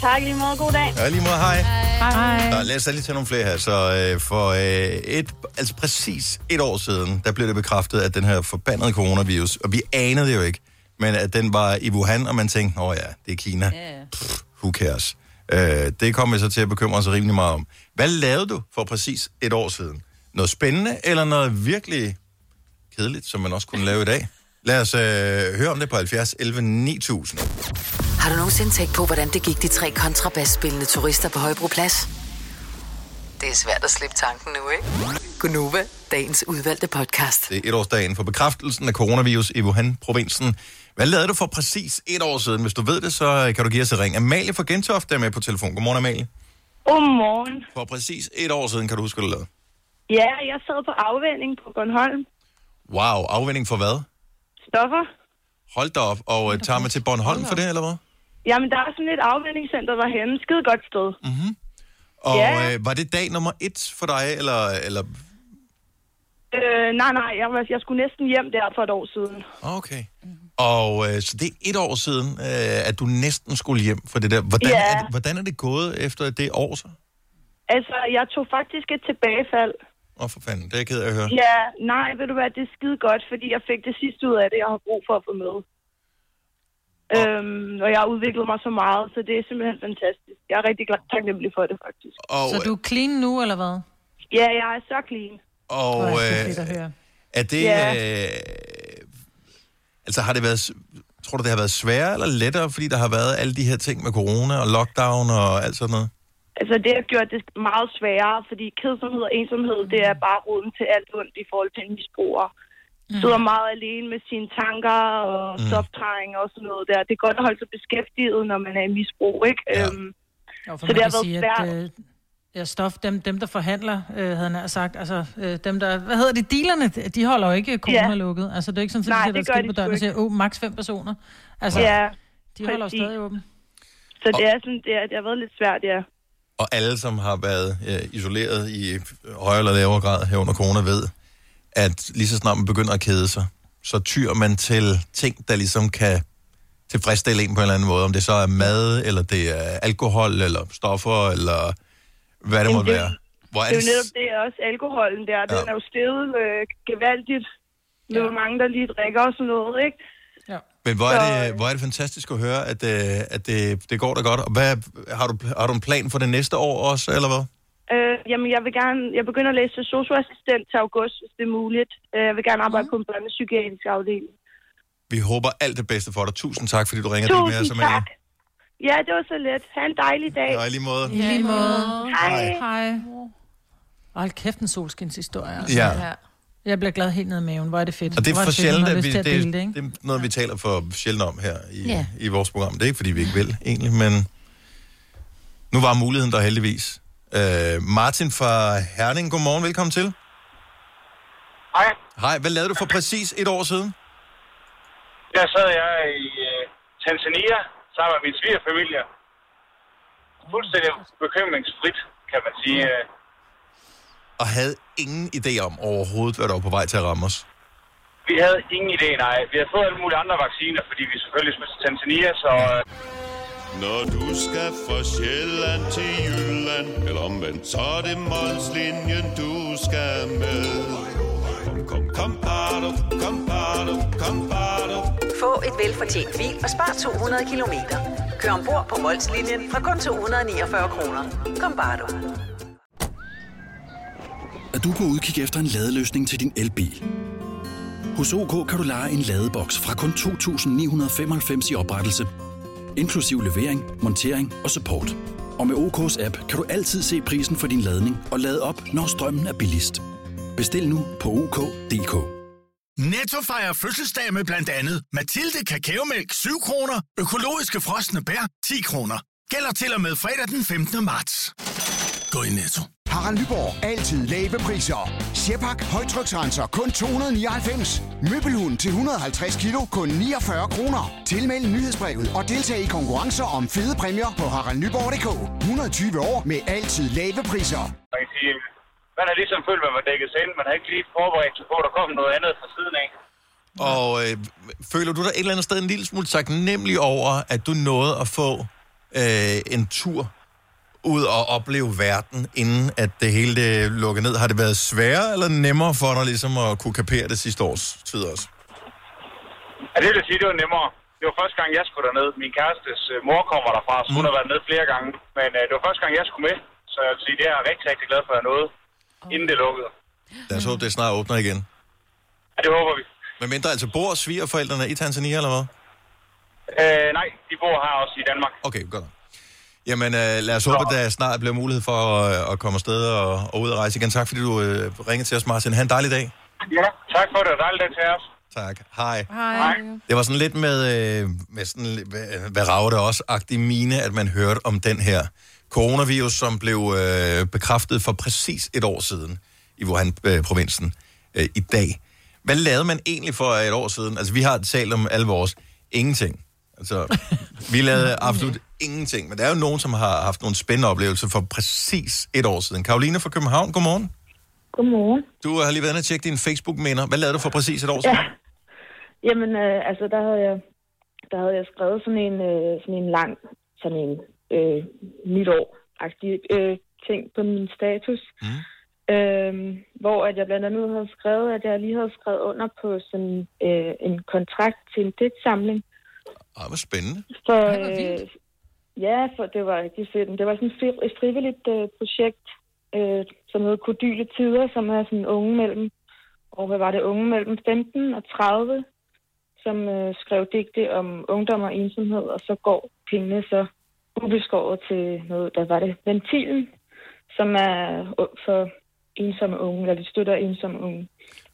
tak lige måde, god dag. Ja, lige måde, hej. Hej. Nå, lad os da lige tage nogle flere her. Så øh, for øh, et, altså præcis et år siden, der blev det bekræftet, at den her forbandede coronavirus, og vi anede det jo ikke, men at den var i Wuhan, og man tænkte, åh ja, det er Kina. Pff, who cares? Øh, det kom vi så til at bekymre os rimelig meget om. Hvad lavede du for præcis et år siden? Noget spændende, eller noget virkelig kedeligt, som man også kunne lave i dag? Lad os øh, høre om det på 70 11 9000. Har du nogensinde tænkt på, hvordan det gik de tre kontrabasspillende turister på Højbroplads? Det er svært at slippe tanken nu, ikke? Gunova, dagens udvalgte podcast. Det er etårsdagen for bekræftelsen af coronavirus i Wuhan-provinsen. Hvad lavede du for præcis et år siden? Hvis du ved det, så kan du give os et ring. Amalie fra Gentofte er med på telefon. Godmorgen, Amalie. Godmorgen. For præcis et år siden kan du huske, hvad du lavede. Ja, jeg sad på afvænding på Bornholm. Wow, afvinding for hvad? Stoffer. Hold da op. Og uh, tager man til Bornholm for det, eller hvad? Jamen, der er sådan et afvendingscenter derhenne. Skide godt sted. Mm-hmm. Og Ja. øh, var det dag nummer et for dig, eller, eller... Øh, nej, nej, jeg, var, jeg skulle næsten hjem der for et år siden. Okay. Og øh, så det er et år siden, øh, at du næsten skulle hjem for det der. Hvordan, Ja. er det, hvordan er det gået efter det år så? Altså, jeg tog faktisk et tilbagefald. Åh, oh, for fanden, det er jeg ked af at høre. Ja, nej, ved du hvad, det er skide godt, fordi jeg fik det sidste ud af det, jeg har brug for at få med. Øhm, og jeg har udviklet mig så meget, så det er simpelthen fantastisk. Jeg er rigtig glad, taknemmelig for det, faktisk. Og, Så du er clean nu, eller hvad? Ja, jeg er så clean. og er øh, er det... Ja. Øh, altså, har det været... Tror du, det har været sværere eller lettere, fordi der har været alle de her ting med corona og lockdown og alt sådan noget? Altså, det har gjort det meget sværere, fordi kedsomhed og ensomhed, det er bare roden til alt ondt i forhold til en misbruger. Mm. Sidder meget alene med sine tanker og Mm. stoptræning og sådan noget der. Det er godt at holde sig beskæftiget, når man er i misbrug, ikke? Ja. Øhm, Jo, for så man det har kan været sige, svært. at øh, ja, stof, dem, dem, der forhandler, øh, havde han sagt, altså øh, dem, der, hvad hedder det, dealerne, de holder jo ikke corona lukket. Altså, det er ikke sådan, at Nej, de sætter skilt på døren og siger, åh, oh, maks fem personer. Altså, ja, de holder jo præcis. stadig åben. Så det er sådan, det, er, det har været lidt svært, ja. Og alle, som har været øh, isoleret i højere eller lavere grad her under corona, ved, at lige så snart man begynder at kede sig, så tyr man til ting, der ligesom kan tilfredsstille en på en eller anden måde. Om det så er mad, eller det er alkohol, eller stoffer, eller hvad det måtte det- være. Hvor Det er jo netop det, også alkoholen der. Den er jo steget øh, gevaldigt med, hvor mange der lige drikker og sådan noget, ikke? Men hvor er, det, hvor er det fantastisk at høre, at, øh, at det, det går da godt. Og hvad, har, du, har du en plan for det næste år også, eller hvad? Øh, jamen, jeg vil gerne... Jeg begynder at læse til socioassistent til august, hvis det er muligt. Øh, Jeg vil gerne arbejde på en børnepsykiatrisk afdeling. Vi håber alt det bedste for dig. Tusind tak, fordi du ringer til med os. Tusind tak. Ja, det var så let. Ha' en dejlig dag. I lige måde. I lige måde. Hej. Hej. Hold kæft, en solskinshistorie. Altså. Ja. Jeg bliver glad helt ned i maven. Hvor er det fedt. Og det Hvor er for sjældent, at vi, det, det, det, det er noget, vi taler for sjældent om her i, Ja. i vores program. Det er ikke, fordi vi ikke vil, egentlig, men nu var muligheden der heldigvis. Øh, Martin fra Herning, godmorgen, velkommen til. Hej. Hej, hvad lavede du for præcis et år siden? Der sad jeg i uh, Tanzania sammen med min svigerfamilie. Fuldstændig bekymringsfrit, kan man sige. øh. Og havde ingen idé om overhovedet, hvad der var på vej til at ramme os. Vi havde ingen idé, nej. Vi havde fået alle mulige andre vacciner, fordi vi selvfølgelig skulle til Tanzania, så... Uh, Når du skal fra Sjælland til Jylland Eller omvendt, så er det Molslinjen, du skal med Kom, kom, kom, bado, kom, bado, kom, bado. Få et velfortjent bil og spar 200 kilometer. Kør ombord på Molslinjen fra kun 249 kroner. Kom bare du. Er du på udkig efter en ladeløsning til din elbil? Hos OK kan du lege en ladeboks fra kun 2.995 i oprettelse, inklusiv levering, montering og support. Og med OK's app kan du altid se prisen for din ladning og lade op, når strømmen er billigst. Bestil nu på OK.dk. Netto fejrer fødselsdag med blandt andet Mathilde Kakaomælk 7 kroner, økologiske frosne bær 10 kroner. Gælder til og med fredag den 15. marts. Gå i Netto. Harald Nyborg. Altid lave priser. Sjehpak. Højtryksrenser. Kun 299. Møbelhund til 150 kilo. Kun 49 kroner. Tilmeld nyhedsbrevet og deltag i konkurrencer om fede præmier på haraldnyborg.dk. 120 år med altid lave priser. Man har ligesom følt, at man var dækket sig ind. Man har ikke lige forberedt sig på, at der kom noget andet fra siden af. Og øh, føler du dig et eller andet sted en lille smule taknemmelig over, at du nåede at få øh, en tur ud og opleve verden, inden at det hele det lukkede ned? Har det været sværere eller nemmere for dig ligesom at kunne kapere det sidste års tid også? Ja, det vil jeg sige, det var nemmere. Det var første gang, jeg skulle derned. Min kærestes øh, mor kommer derfra, så hun har været med flere gange. Men øh, det var første gang, jeg skulle med. Så jeg vil sige, det er jeg rigtig, rigtig glad for, at jeg nåede, inden det lukkede. Lad os håbe, det snart åbner igen. Ja, det håber vi. Men mindre altså bor svigerforældrene i Tanzania, eller hvad? Øh, nej, de bor her også i Danmark. Okay, godt. Jamen, øh, lad os håbe, at der snart bliver mulighed for at, at komme afsted og, og ud og rejse igen. Tak, fordi du øh, ringede til os, Martin. Ha' en dejlig dag. Ja, tak for det. Dejligt dag til os. Tak. Hej. Hej. Det var sådan lidt med, øh, med sådan, lidt- hvad, hvad rager det også, agtig mine, at man hørte om den her coronavirus, som blev øh, bekræftet for præcis et år siden i Wuhan-provinsen øh, i dag. Hvad lavede man egentlig for et år siden? Altså, vi har talt om alle vores ingenting. Altså, vi lavede absolut ingenting. Men der er jo nogen, som har haft nogle spændende oplevelser for præcis et år siden. Karoline fra København, godmorgen. Godmorgen. Du har lige været inde og tjekke dine Facebook-minder. Hvad lavede du for præcis et år siden? Ja. Jamen, øh, altså, der havde jeg, der havde jeg skrevet sådan en, øh, sådan en lang, sådan en øh, nytår-agtig øh, ting på min status. Mm. Øh, hvor at jeg blandt andet havde skrevet, at jeg lige havde skrevet under på sådan øh, en kontrakt til en digtsamling. Ej, hvor spændende. For, vildt. øh, ja, for det var rigtig fedt. Det var sådan et frivilligt øh, projekt, øh, som hedder Kodyle Tider, som er sådan unge mellem, og hvad var det, unge mellem 15 og 30, som øh, skrev digte om ungdom og ensomhed, og så går pengene så ubeskåret til noget, der var det, Ventilen, som er for ensomme unge, eller de støtter ensomme unge.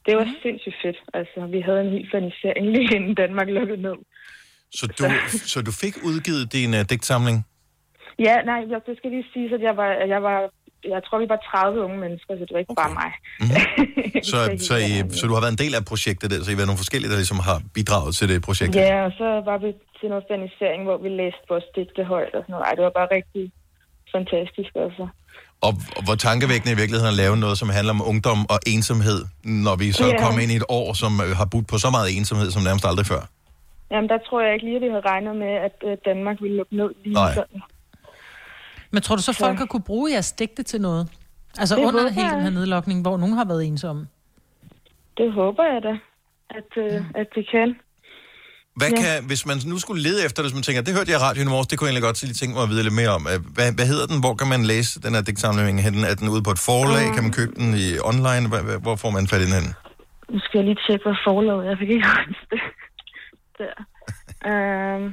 Det var sindssygt fedt. Altså, vi havde en helt fanisering lige inden Danmark lukkede ned. Så du, så du fik udgivet din uh, digtsamling? Ja, nej, jeg, det skal lige sige, at jeg var, jeg var, jeg tror, vi var 30 unge mennesker, så det var ikke okay. bare mig. Så, så, I, så du har været en del af projektet der, så I har været nogle forskellige, der ligesom har bidraget til det projekt? Ja, og så var vi til noget fanisering, hvor vi læste vores digte højt og sådan noget. Ej, det var bare rigtig fantastisk, altså. Og, og hvor tankevækkende i virkeligheden at lave noget, som handler om ungdom og ensomhed, når vi så Ja. kommer ind i et år, som øh, har budt på så meget ensomhed, som nærmest aldrig før. Jamen, der tror jeg ikke lige, at vi havde regnet med, at øh, Danmark ville lukke ned lige Nej. sådan. Men tror du så, folk har kunne bruge jeres digte til noget? Altså Det under hele den her nedlukning, hvor nogen har været ensomme? Det håber jeg da, at, øh, at det kan. Hvad Ja. kan, hvis man nu skulle lede efter det, hvis man tænker, det hørte jeg i radioen i morges, det kunne jeg egentlig godt lige tænke mig at vide lidt mere om. Øh, Hvad, hvad hedder den? Hvor kan man læse den her digtsamling henne? Er den ude på et forlag? Kan man købe den i online? Hvad- Hvor får man fat i den henne? Nu skal jeg lige tjekke, hvad forlaget er. Jeg fik ikke huske det. Der. Øhm,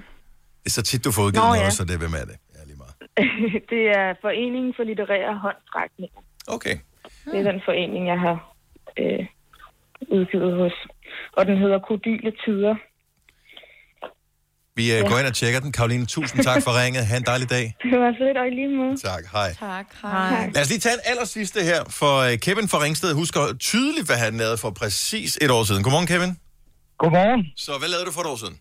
Det er så tit, du får udgivet Nå, noget, ja. så det er hvem er det? det er Foreningen for Litterære Håndstrækninger. Okay. Det er den forening, jeg har øh, udgivet hos. Og den hedder Kodyle Tider. Vi ja. går ind og tjekker den. Karoline, tusind tak for ringet. Ha' en dejlig dag. Det var fedt, og i lige måde. Tak, hej. Tak, hej. Lad os lige tage en aller sidste her, for øh, Kevin fra Ringsted husker tydeligt, hvad han lavede for præcis et år siden. Godmorgen, Kevin. Godmorgen. Så hvad lavede du for et år siden?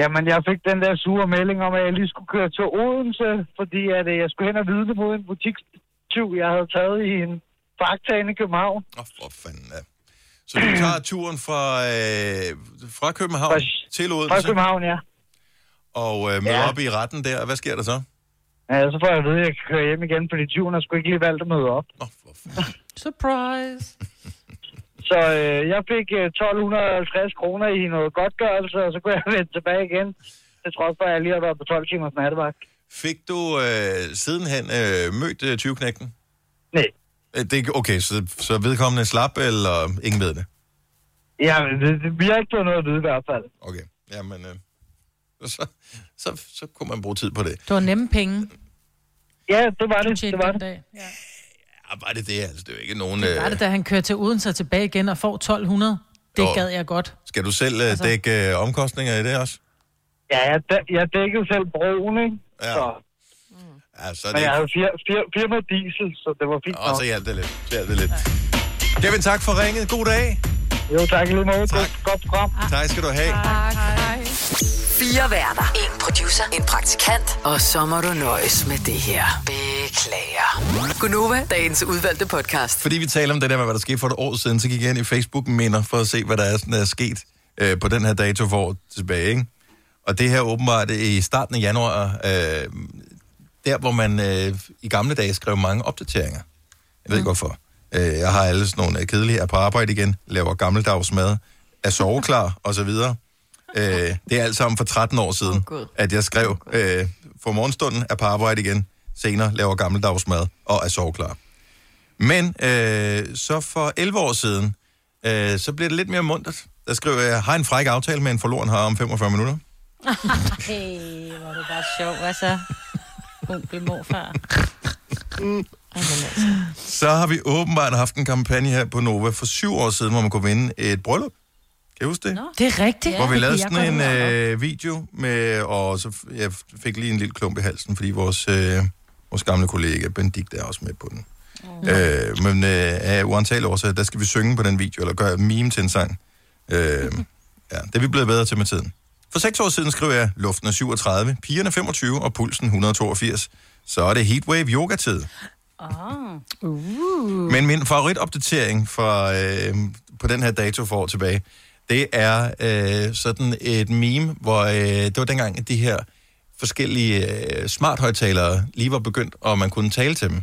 Jamen, jeg fik den der sure melding om, at jeg lige skulle køre til Odense, fordi at, øh, jeg skulle hen og vidne mod en butikstyv, jeg havde taget i en faktaen i København. Åh, oh, for fanden da. Så du tager turen fra, øh, fra København til Odense? Fra København, ja. Og øh, møder Ja. op i retten der. Hvad sker der så? Ja, så får jeg at vide, at jeg kan køre hjem igen, fordi tyven har sgu ikke lige valgt at møde op. Surprise! Så øh, jeg fik øh, 1250 kroner i noget godtgørelse, og så kunne jeg vende tilbage igen. Det trods for, at jeg lige har været på 12 timers nattevagt. Fik du øh, sidenhen øh, mødt øh, 20-knægten? Nej. Øh, Det, er- okay, så, så vedkommende slap, eller ingen ved det? Ja, det, det, vi har ikke fået noget at vide i hvert fald. Okay, jamen, øh, så, så, så kunne man bruge tid på det. Det var nemme penge. Ja, det var det. Det var det. Dag. Ja. Ja, var det det? Altså, det er jo ikke nogen... Det var Øh, det, da han kører til Odense og tilbage igen og får 1200. Det Jo. gad jeg godt. skal du selv øh, Altså- dække øh, omkostninger i det også? Ja, jeg, jeg dækkede selv broen, ikke? Ja. Så, Ja, så er men det jeg havde fir, fir, firma diesel, så det var fint Og nok. så hjalp det lidt. Så hjalp det lidt. Kevin, tak for ringet. God dag. Jo, tak lige måde. Tak. Godt program. Tak skal du have. Tak. Fire værter. En producer. En praktikant. Og så må du nøjes med det her. Beklager. Gunova, dagens udvalgte podcast. Fordi vi taler om det der med, hvad der skete for et år siden, så gik jeg ind i Facebook-minder for at se, hvad der er, sådan, der er sket øh, på den her dato for år tilbage. Ikke? Og det her åbenbart i starten af januar, øh, der hvor man øh, i gamle dage skrev mange opdateringer. Jeg ved ikke hvorfor. Øh, jeg har alle sådan nogle øh, kedelige, er på arbejde igen, laver gammeldags mad, er soveklar og så videre. Øh, det er alt sammen for 13 år siden, oh, at jeg skrev, øh, for morgenstunden er på arbejde igen, senere laver gammeldags mad og er soveklar. Men øh, så for 11 år siden, øh, så bliver det lidt mere muntert. Der skriver jeg, har en fræk aftale med en forloren her om 45 minutter. hey, hvor er du bare sjov, altså. onkel, morfar. Så har vi åbenbart haft en kampagne her på Nova for syv år siden, hvor man kunne vinde et bryllup. Kan I huske det? Det er rigtigt. Hvor vi lavede sådan en øh, video med, og så f- jeg fik lige en lille klump i halsen, fordi vores, øh, vores gamle kollega Benedikt er også med på den. Mm. Øh, men øh, af uantagelige årsager, der skal vi synge på den video, eller gøre meme til en sang. Øh, ja, det er vi blevet bedre til med tiden. For seks år siden skrev jeg, luften er 37, pigerne 25 og pulsen 182. Så er det heatwave yoga-tid. Oh. Uh. Men min favoritopdatering fra, øh, på den her dato for år tilbage, det er øh, sådan et meme, hvor øh, det var dengang, at de her forskellige øh, smart-højtalere lige var begyndt, og man kunne tale til dem.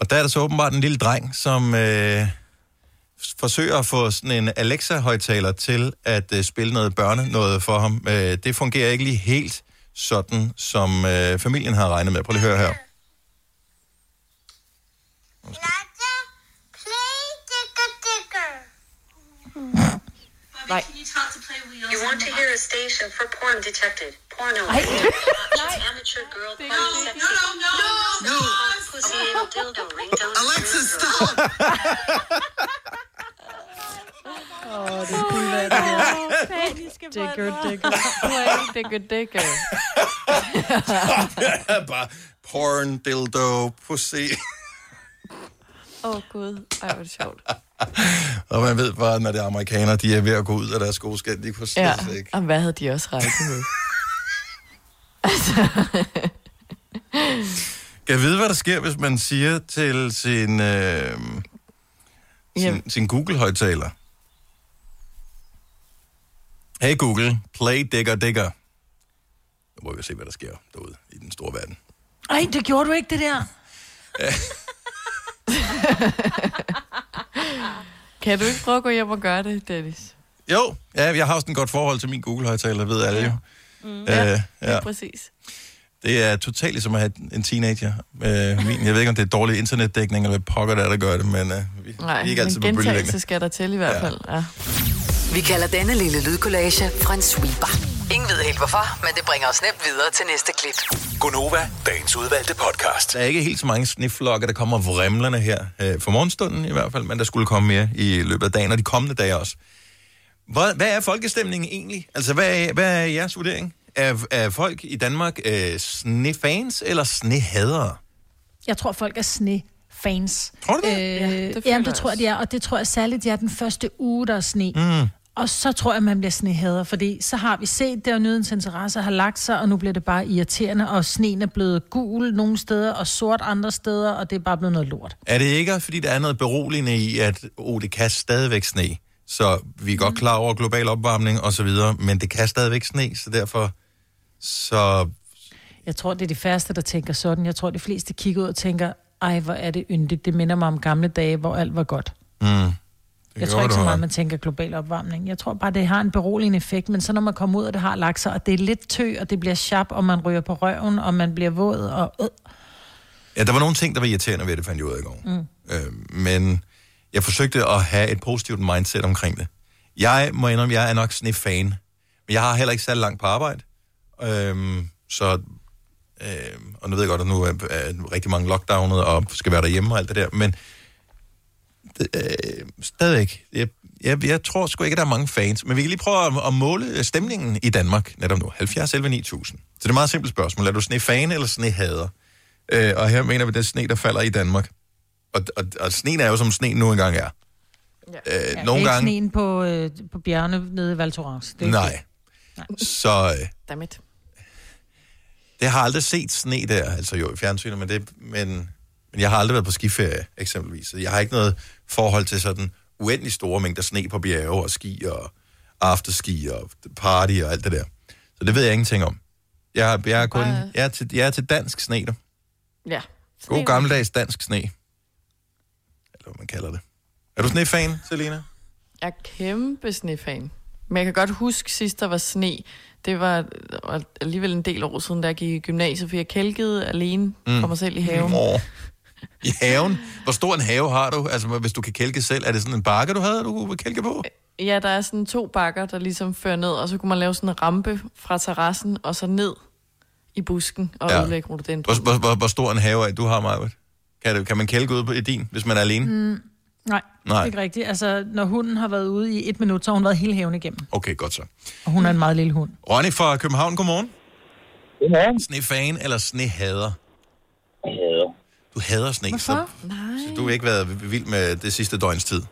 Og der er der så åbenbart en lille dreng, som øh, forsøger at få sådan en Alexa-højtaler til at øh, spille noget børne noget for ham. Øh, det fungerer ikke lige helt sådan, som øh, familien har regnet med. Prøv lige at høre her. Nej. You want to hear a station for porn detected. Porno. Ej. It's amateur girl porn sexy. No, no, no. Pussy anal dildo ringtone. Alexa, stop. Åh, det kunne være det her. Digger, digger. Play, digger, digger. Bare porn, dildo, pussy. Åh, oh, Gud. Ej, hvor er det sjovt. Og man ved bare, når det er amerikanere, de er ved at gå ud af deres skæld. De kunne Ja, ikke. og hvad havde de også regnet med? Kan jeg vide, hvad der sker, hvis man siger til sin, øh, sin, sin Google-højtaler? Hey Google, play digger digger. Nu må vi se, hvad der sker derude i den store verden. Ej, det gjorde du ikke, det der. Kan du ikke prøve at gå hjem og gøre det, Dennis? Jo, ja, jeg har også en godt forhold til min Google-højtaler, ved alle jo. Mm. Øh, Ja, ja. ja, præcis. Det er totalt ligesom at have en teenager. Øh, min, jeg ved ikke, om det er dårlig internetdækning, eller hvad pokker der er, der gør det, men øh, vi, Nej, vi er ikke altid men på bølgelængde. gentagelse skal der til i hvert Ja. fald. Ja. Vi kalder denne lille lydkollage Frans sweeper. Ingen ved helt hvorfor, men det bringer os nemt videre til næste klip. Gunova, dagens udvalgte podcast. Der er ikke helt så mange sniflokke, der kommer vrimlerne her øh, for morgenstunden i hvert fald, men der skulle komme mere i løbet af dagen, og de kommende dage også. Hvad, hvad er folkestemningen egentlig? Altså, hvad er, hvad er jeres vurdering? Er, er folk i Danmark øh, snefans eller snehadere? Jeg tror, folk er sne-fans. Tror du det? Øh, Ja, det jamen, jeg det tror jeg, de er. Og det tror jeg særligt, de er den første uge, der er sne. Mm. Og så tror jeg, man bliver snehader, fordi så har vi set det, og nydens interesse har lagt sig, og nu bliver det bare irriterende, og sneen er blevet gul nogle steder, og sort andre steder, og det er bare blevet noget lort. Er det ikke, fordi der er noget beroligende i, at oh, det kan stadigvæk sne? Så vi er godt klar over global opvarmning og så videre, men det kan stadigvæk sne, så derfor så Jeg tror, det er de færreste, der tænker sådan. Jeg tror, de fleste kigger ud og tænker, ej, hvor er det yndigt. Det minder mig om gamle dage, hvor alt var godt. Mm. Jeg tror ikke så meget, man tænker global opvarmning. Jeg tror bare, det har en beroligende effekt, men så når man kommer ud, og det har lagt sig, og det er lidt tø, og det bliver sharp, og man ryger på røven, og man bliver våd, og øh. Ja, der var nogle ting, der var irriterende ved det, fandt jeg ud af i går. Mm. Øh, men jeg forsøgte at have et positivt mindset omkring det. Jeg må indrømme, jeg er nok sådan en fan. Men jeg har heller ikke særlig langt på arbejde. Øhm, så, øhm, og nu ved jeg godt, at nu er, er rigtig mange lockdownet og skal være derhjemme og alt det der, men det, øh, stadigvæk, jeg, jeg, jeg tror sgu ikke, at der er mange fans, men vi kan lige prøve at, at måle stemningen i Danmark netop nu. 70 11 9000. Så det er et meget simpelt spørgsmål. Er du sne-fan eller sne-hader? Øh, og her mener vi, det er sne, der falder i Danmark. Og, og, og sneen er jo, som sne nu engang er. Ja. Øh, Ja, nogle det er ikke gange... sneen på, øh, på bjergene nede i Val Thorens. Det ikke Nej. Så øh, Dammit. det har aldrig set sne der, altså jo i fjernsynet, men, det, men, men jeg har aldrig været på skiferie, eksempelvis. Så jeg har ikke noget forhold til sådan uendelig store mængder sne på bjerge og ski og afterski og party og alt det der. Så det ved jeg ingenting om. Jeg, jeg, er, kun, jeg, er, til, jeg er til dansk sne, du. Ja. God gammeldags dansk sne. Eller hvad man kalder det. Er du sne-fan, Selina? Jeg er kæmpe snefan. Men jeg kan godt huske sidst, der var sne. Det var alligevel en del år siden, da jeg gik i gymnasiet, for jeg kælkede alene mm. for mig selv i haven. Åh. I haven? Hvor stor en have har du? Altså, hvis du kan kælke selv, er det sådan en bakke, du havde, du kunne kælke på? Ja, der er sådan to bakker, der ligesom fører ned, og så kunne man lave sådan en rampe fra terrassen og så ned i busken og Ja. ødelægge rhododendron. Hvor, hvor, hvor, hvor stor en have er du har, Majbert? Kan, det, kan man kælke ud på i din, hvis man er alene? Mm, nej, Nej. det er ikke rigtigt. Altså, når hunden har været ude i et minut, så har hun været hele haven igennem. Okay, godt så. Og hun er en meget lille hund. Ronny fra København, godmorgen. Godmorgen. Snefan eller snehader? Du hader sne, så, Nej. så du har ikke været vild med det sidste døgns tid.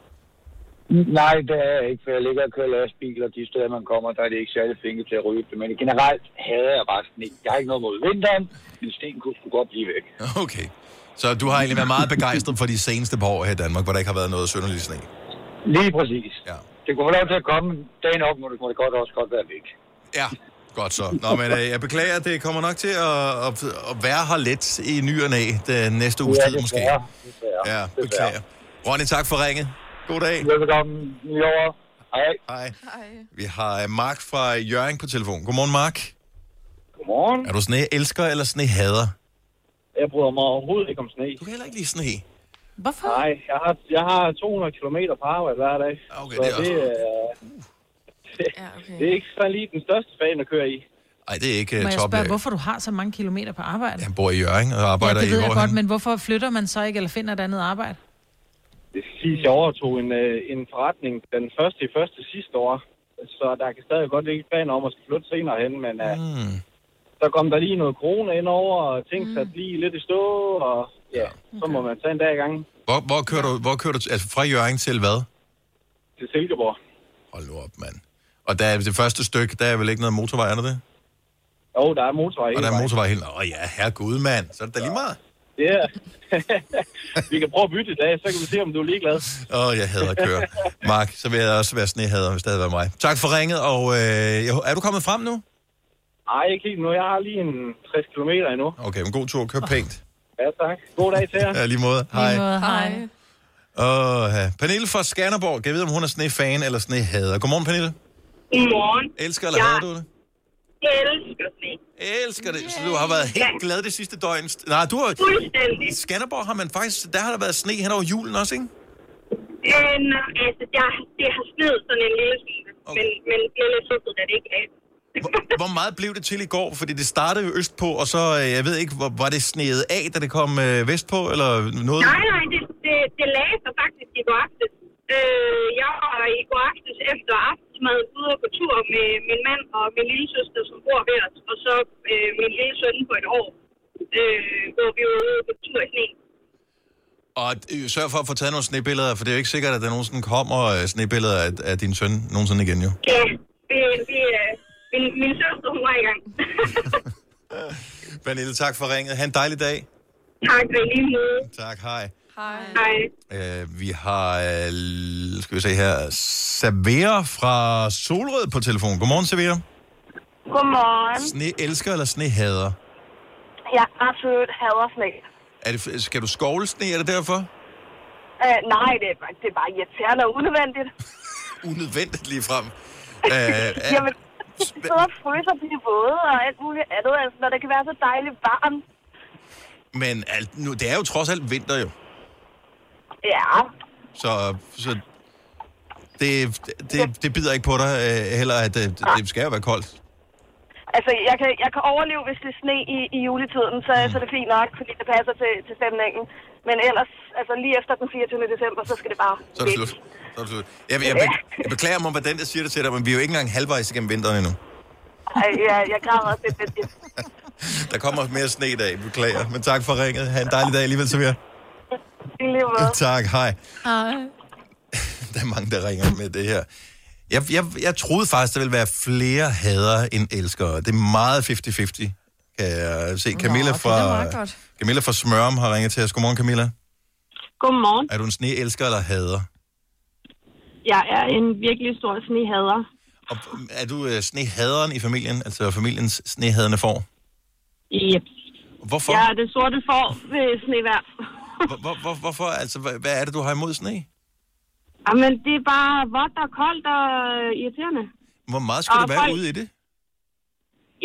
Nej, det er jeg ikke, for jeg ligger og kører lastbil, og de steder, man kommer, der er det ikke særlig flinke til at ryge det. Men generelt hader jeg bare sne. Jeg har ikke noget mod vinteren, men sten kunne sgu godt blive væk. Okay. Så du har egentlig været meget begejstret for de seneste par år her i Danmark, hvor der ikke har været noget sønderlig sne. Lige præcis. Ja. Det kunne få lov til at komme dagen op, må det, må det godt også godt være væk. Ja, godt så. Nå, men øh, jeg beklager, det kommer nok til at, at, at være her lidt i ny og næ den næste uges Ja, tid måske. desværre. Desværre. Ja, beklager. Ronny, tak for ringet. God dag. Velkommen. Jo. Hej. Hej. Vi har øh, Mark fra Jørgen på telefon. Godmorgen, Mark. Godmorgen. Er du sne-elsker eller snehader? Jeg bryder mig overhovedet ikke om sne. Du kan heller ikke lide sne. Hvorfor? Nej, jeg har, jeg har 200 km på arbejde hver dag. Okay, så det er det, er, det, ja, okay. det er ikke så lige den største fan at køre i. Nej, det er ikke Må jeg top. spørge, Jeg, hvorfor du har så mange kilometer på arbejde? jeg bor i Jørgen og arbejder ja, det ved i jeg godt, men hvorfor flytter man så ikke, eller finder et andet arbejde? Det sidste jeg overtog en, øh, en forretning den første i første sidste år. Så der kan stadig godt ligge planer om at skal flytte senere hen, men uh, mm. så kom der lige noget corona ind over, og ting satte lige lidt i stå, og ja, så må man tage en dag i gang Hvor, hvor, kører du, hvor kører du, altså fra Jørgen til hvad? til Silkeborg. Hold nu op, mand. Og der er det første stykke, der er vel ikke noget motorvej, er der det? Jo, der er motorvej. Og der er motorvej helt... Åh ja, herregud, mand. Så er det da lige meget. Ja. vi kan prøve at bytte i dag, så kan vi se, om du er ligeglad. Åh, oh, jeg hader at køre. Mark, så vil jeg også være snehader, hvis det havde været mig. Tak for ringet, og øh, er du kommet frem nu? Nej, ikke helt nu. Jeg har lige en 60 km endnu. Okay, men god tur. Kør pænt. Ja, tak. God dag til jer. Ja, lige måde. Hej. Hej. Åh, ja. Pernille fra Skanderborg. Kan jeg vide, om hun er snefan eller snehader? Godmorgen, Pernille. Godmorgen. Elsker eller Ja. hader du det? Jeg elsker sne. Elsker det. Så du har været helt glad det sidste døgn. Nej, du har... Fuldstændig. I Skanderborg har man faktisk... Der har der været sne hen over julen også, ikke? Øh, nej, altså, jeg, det har snedet sådan en lille smule. Okay. Men, men det er lidt sødt, at det ikke er. Hvor meget blev det til i går? Fordi det startede jo østpå, og så, øh, jeg ved ikke, hvor, var det sneet af, da det kom øh, vestpå, eller noget? Nej, nej, det, det, det lagde sig faktisk i går aftes. Øh, jeg var i går aftes efter aftensmad ude på tur med min mand og min lille søster, som bor ved os, og så øh, min lille søn på et år, øh, hvor vi var ude på tur i sne. Og øh, sørg for at få taget nogle snebilleder, for det er jo ikke sikkert, at der nogensinde kommer øh, snebilleder af, af din søn nogensinde igen, jo. Ja, det, det, øh, min, min søster, hun var i gang. Pernille, tak for ringet. Ha' en dejlig dag. tak for lige måde. Tak, hej. Hej. Hej. Øh, vi har, øh, skal vi se her, Savera fra Solrød på telefon. Godmorgen, Savera. Godmorgen. Sne elsker eller snehader? Jeg er absolut hader sne. Er det, skal du skovle sne, er det derfor? Uh, nej, det er, bare- det er bare irriterende og unødvendigt. Unødvendigt lige frem. Øh, er, Jamen, de sidder og fryser på de våde og alt muligt andet, altså, når det kan være så dejligt varmt. men alt, nu, det er jo trods alt vinter jo. Ja, Så, så det, det, det bider ikke på dig øh, heller, at øh, det, det skal jo være koldt. altså, jeg kan, jeg kan overleve, hvis det er sne i, i juletiden, så, mm. så er det fint nok, fordi det passer til, til stemningen. Men ellers, altså lige efter den 24. december, så skal det bare Så er det slut. Så er det slut. Jeg, jeg, jeg, jeg beklager mig, hvordan jeg siger det til dig, men vi er jo ikke engang halvvejs igennem vinteren endnu. Ej, jeg, jeg græder også lidt. Der kommer mere sne i dag, beklager. Men tak for ringet. Ha' en dejlig dag alligevel, Samir. I lige måde. Tak, hej. Hej. Der er mange, der ringer med det her. Jeg, jeg, jeg troede faktisk, der ville være flere hader end elskere. Det er meget 50-50, kan jeg se. Camilla, det er fra, meget godt. Camilla fra Smørum har ringet til os. Godmorgen, Camilla. Godmorgen. Er du en sne-elsker eller hader? Jeg er en virkelig stor snehader. Er du uh, snehaderen i familien, altså familiens snehadende får? Yep. Hvorfor? Jeg er det sorte får ved snevejr. Hvor, hvor, hvor, hvorfor? Altså, hvad, hvad er det, du har imod sne? Jamen, det er bare vådt og koldt og øh, irriterende. Hvor meget skal Og du være folk- ude i det?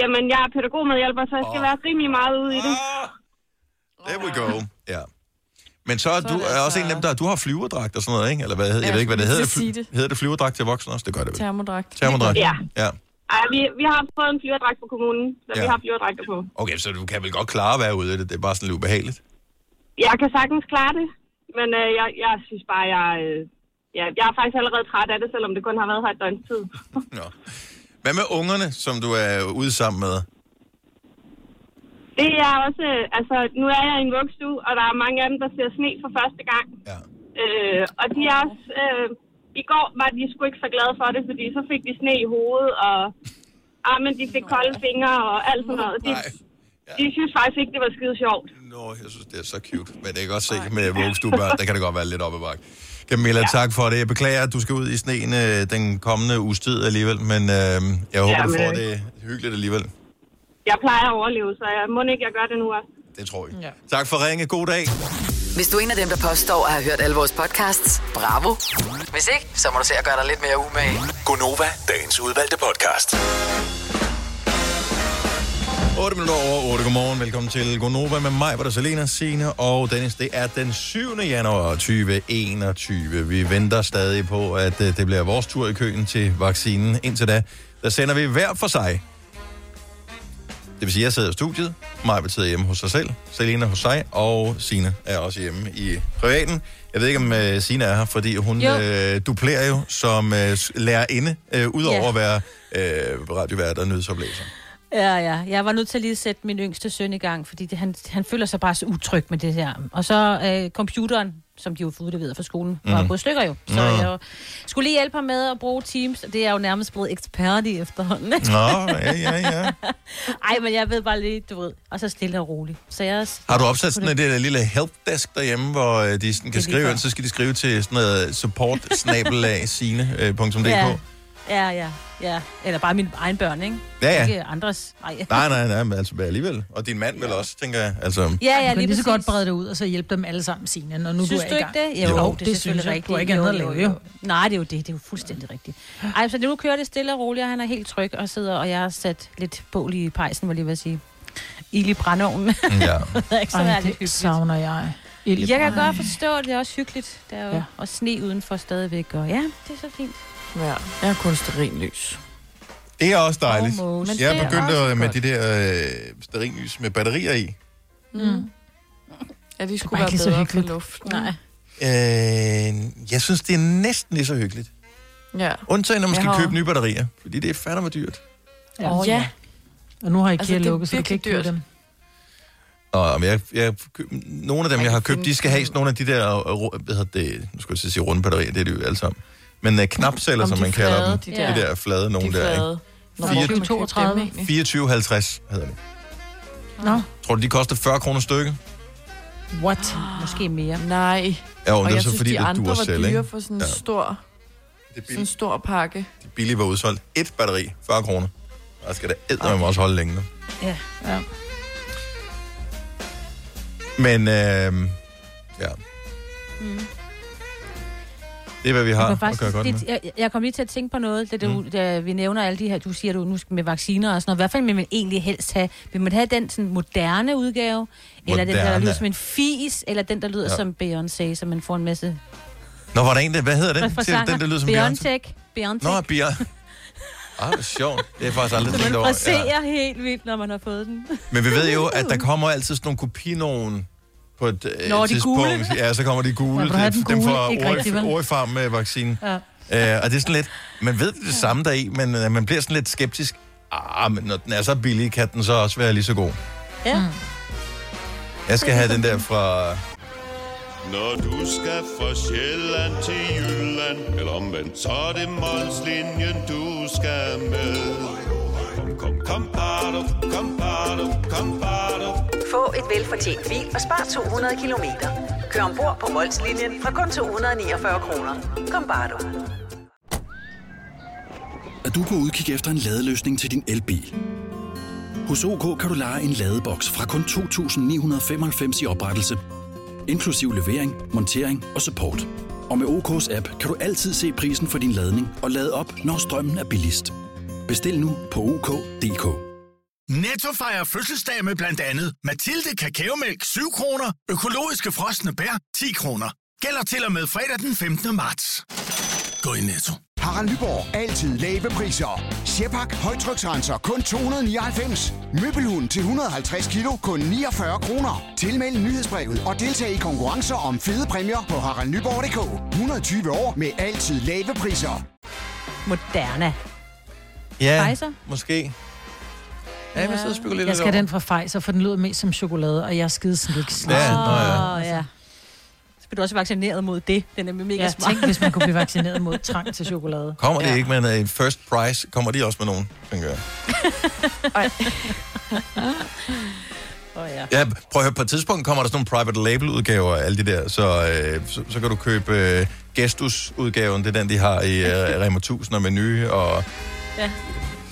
Jamen, jeg er pædagogmedhjælper, så jeg skal være rimelig meget ude i det. There we go. Ja. Men så er du er også en af dem, der du har flyverdragt og sådan noget, ikke? Eller hvad, hedder- jeg Ja, ved ikke, hvad det hedder. Fly, sige det. hedder det flyverdragt til voksne også? Det gør det vel. Termodragt. Termodragt. Ja. ja. Ej, vi, vi har fået en flyverdragt fra kommunen, så ja. vi har flyverdragter på. Okay, så du kan vel godt klare at være ude af det. Det er bare sådan lidt ubehageligt. Jeg kan sagtens klare det, men øh, jeg, jeg synes bare, jeg, øh, ja, jeg er faktisk allerede træt af det, selvom det kun har været her et døgns tid. Hvad med ungerne, som du er ude sammen med? Det er også, øh, altså nu er jeg i en vuggestue, og der er mange af dem, der ser sne for første gang. Ja. Øh, og de er også, øh, i går var de sgu ikke så glade for det, fordi så fik de sne i hovedet, og ah, men de fik kolde fingre og alt sådan noget. De, de synes faktisk ikke, det var skide sjovt. Nå, jeg synes, det er så cute. Men det kan godt se med vuggestuebørn, der kan det godt være lidt op ad bakke. Camilla, ja. tak for det. Jeg beklager, at du skal ud i sneen øh, den kommende uges tid alligevel, men øh, jeg håber, Ja, du får men- det hyggeligt alligevel. Jeg plejer at overleve, så jeg må ikke, jeg gør det nu også. Det tror jeg. Ja. Tak for ringe. God dag. Hvis du er en af dem, der påstår at have hørt alle vores podcasts, bravo. Hvis ikke, så må du se at gøre dig lidt mere umage. Gonova, dagens udvalgte podcast. 8 minutter over 8. Godmorgen. Velkommen til Gonova med mig, hvor der Selena, Signe og Dennis. Det er den 7. januar 2021. Vi venter stadig på, at øh, det bliver vores tur i køen til vaccinen. Indtil da, der sender vi hver for sig. Det vil sige, at jeg sidder i studiet, mig sidder hjemme hos sig selv, Selena hos sig, og Signe er også hjemme i privaten. Jeg ved ikke, om uh, Signe er her, fordi hun Jo. øh, duplerer jo som uh, lærerinde, øh, udover Ja. at være øh, radiovært og nyhedsoplæser. Ja, ja. Jeg var nødt til lige at sætte min yngste søn i gang, fordi det, han, han føler sig bare så utryg med det her. Og så øh, computeren, som de jo får udleveret fra skolen, var Mhm. gået i stykker jo. Så Nå. jeg skulle lige hjælpe ham med at bruge Teams. Det er jeg jo nærmest blevet ekspert i efterhånden. Nå, ja, ja, ja. Ej, men jeg ved bare lige, du ved. Og så stille og roligt. Så jeg, Har du opsat sådan et øh, lille helpdesk derhjemme, hvor øh, de sådan kan Det lige skrive, så skal de skrive til sådan noget support sine.dk. Ja. Ja, ja, ja. Eller bare mine egne børn, ikke? Ja, ja. Ikke andres. Ej. Nej, nej, nej, men altså alligevel. Og din mand vel også, tænker jeg. Altså, Ja, ja, lige lige så godt brede det ud, og så hjælpe dem alle sammen, Signe, når nu Synes du er du i ikke gang. det? Jo, Jo, det, det er det synes jeg. rigtigt. Du har ikke andet at lave, jo. Nej, det er jo det. Det er jo fuldstændig rigtigt. Ej, så nu kører det stille og roligt, og han er helt tryg og sidder, og jeg har sat lidt bål i pejsen, var lige ved at sige. Ild i brændeovnen. Ja. er ikke så Ej, det hyggeligt. savner jeg. Ild i Jeg kan godt forstå, at det er også hyggeligt. Der er jo Ja. ja. og sne udenfor stadigvæk, og ja, det er så fint. Ja, jeg har kun stearinlys. det er også dejligt. Almost. Men Jeg det er er begyndt også at- med godt. de der øh, stearinlys med batterier i. Mm. Ja, de skulle bare ikke være lige så bedre for hyggeligt. luften. Nej. Øh, jeg synes, det er næsten lige så hyggeligt. Ja. Undtagen, når man Jeg skal har- købe nye batterier. Fordi det er fandme dyrt. Ja. Åh, ja. Og nu har IKEA Altså, det er lukket, så du kan virkelig ikke købe dyrt. dem. Og men jeg, jeg, køb, nogle af dem, jeg har købt, de skal have sådan nogle af de der, øh, ru- hvad hedder det, nu skulle jeg til at sige runde batterier, det er det jo alle sammen. Men uh, knapceller, Om som de man kalder flade, dem, de de der- der, flade, nogle de der, ikke? flade. Kan man købe 32. dem egentlig? 24,50 hedder det. Nå, Tror du, de koster 40 kroner stykke? what? Måske mere. Nej. Ja, og og det er så synes, fordi, de det andre var selv, dyre ikke? for sådan en Ja. stor, Det sådan en stor pakke. De billige var udsolgt. Et batteri, 40 kroner. Og skal det æde okay. også holde længe. Ja. Ja. Men, øh, ja. Mm. Det er, hvad vi har Jeg, at gøre godt med. det, jeg, jeg kom lige til at tænke på noget, da, du, mm. da vi nævner alle de her, du siger, du nu skal med vacciner og sådan noget. Hvad fanden vil man egentlig helst have? Vil man have den sådan, moderne udgave? Eller den, der Moderne. lyder som en fis? Eller den, der lyder Ja. ja. som Beyoncé, så man får en masse... Nå, var der en, der, hvad hedder den? fra Til, den, der lyder som Beyoncé. Biontech. Nå, Beyoncé. Ah, hvor sjovt. Det er faktisk aldrig tænkt man fraserer helt vildt, når man har fået den. Men vi ved jo, at der kommer altid sådan nogle kopinogen på et øh, Nå, de tidspunkt. gule. Ja, så kommer de gule. Ja, du dem gule? fra rigtigt, vel? Orifarm med vaccinen. Ja. Øh, og det er sådan lidt, man ved det, det samme der i, men øh, man bliver sådan lidt skeptisk. Ah, men når den er så billig, kan den så også være lige så god. Ja. Mm. Jeg skal have den der fra... Når du skal fra Sjælland til Jylland Eller omvendt, så er det Molslinjen, du skal med Kom, kom, kom, bado, kom, bado, kom, bado. Få et velfortjent bil og spar 200 kilometer. Kør ombord på Molslinjen fra kun 249 kroner. Kom bare du. Er du på udkig efter en ladeløsning til din elbil? Hos OK kan du lege en ladeboks fra kun 2.995 i oprettelse, inklusiv levering, montering og support. Og med OK's app kan du altid se prisen for din ladning og lade op, når strømmen er billigst. Bestil nu på OK.dk. Netto fejrer fødselsdag med blandt andet Mathilde Kakaomælk 7 kroner, økologiske frosne bær 10 kroner. Gælder til og med fredag den 15. marts. Gå i Netto. Harald Nyborg. Altid lave priser. Sjehpak. Højtryksrenser. Kun 299. Møbelhund til 150 kilo. Kun 49 kroner. Tilmeld nyhedsbrevet og deltag i konkurrencer om fede præmier på haraldnyborg.dk. 120 år med altid lave priser. Moderna. Ja, Pfizer? måske. Ja, jeg vil sidde og spekulere Jeg lidt skal have den fra Pfizer, for den lyder mest som chokolade, og jeg er skide slik. Ja, nå ja. Åh, ja. Så bliver du også vaccineret mod det. Den er mega Ja, smart. tænk, hvis man kunne blive vaccineret mod trang til chokolade. Kommer det ikke med en first price? Kommer de også med nogen, tænker jeg. Åh, ja. Ja, prøv at høre, på et tidspunkt kommer der sådan nogle private label udgaver af alle de der, så, øh, så, så kan du købe øh, Gestus-udgaven, det er den, de har i øh, Rema 1000 og Menu, og Ja.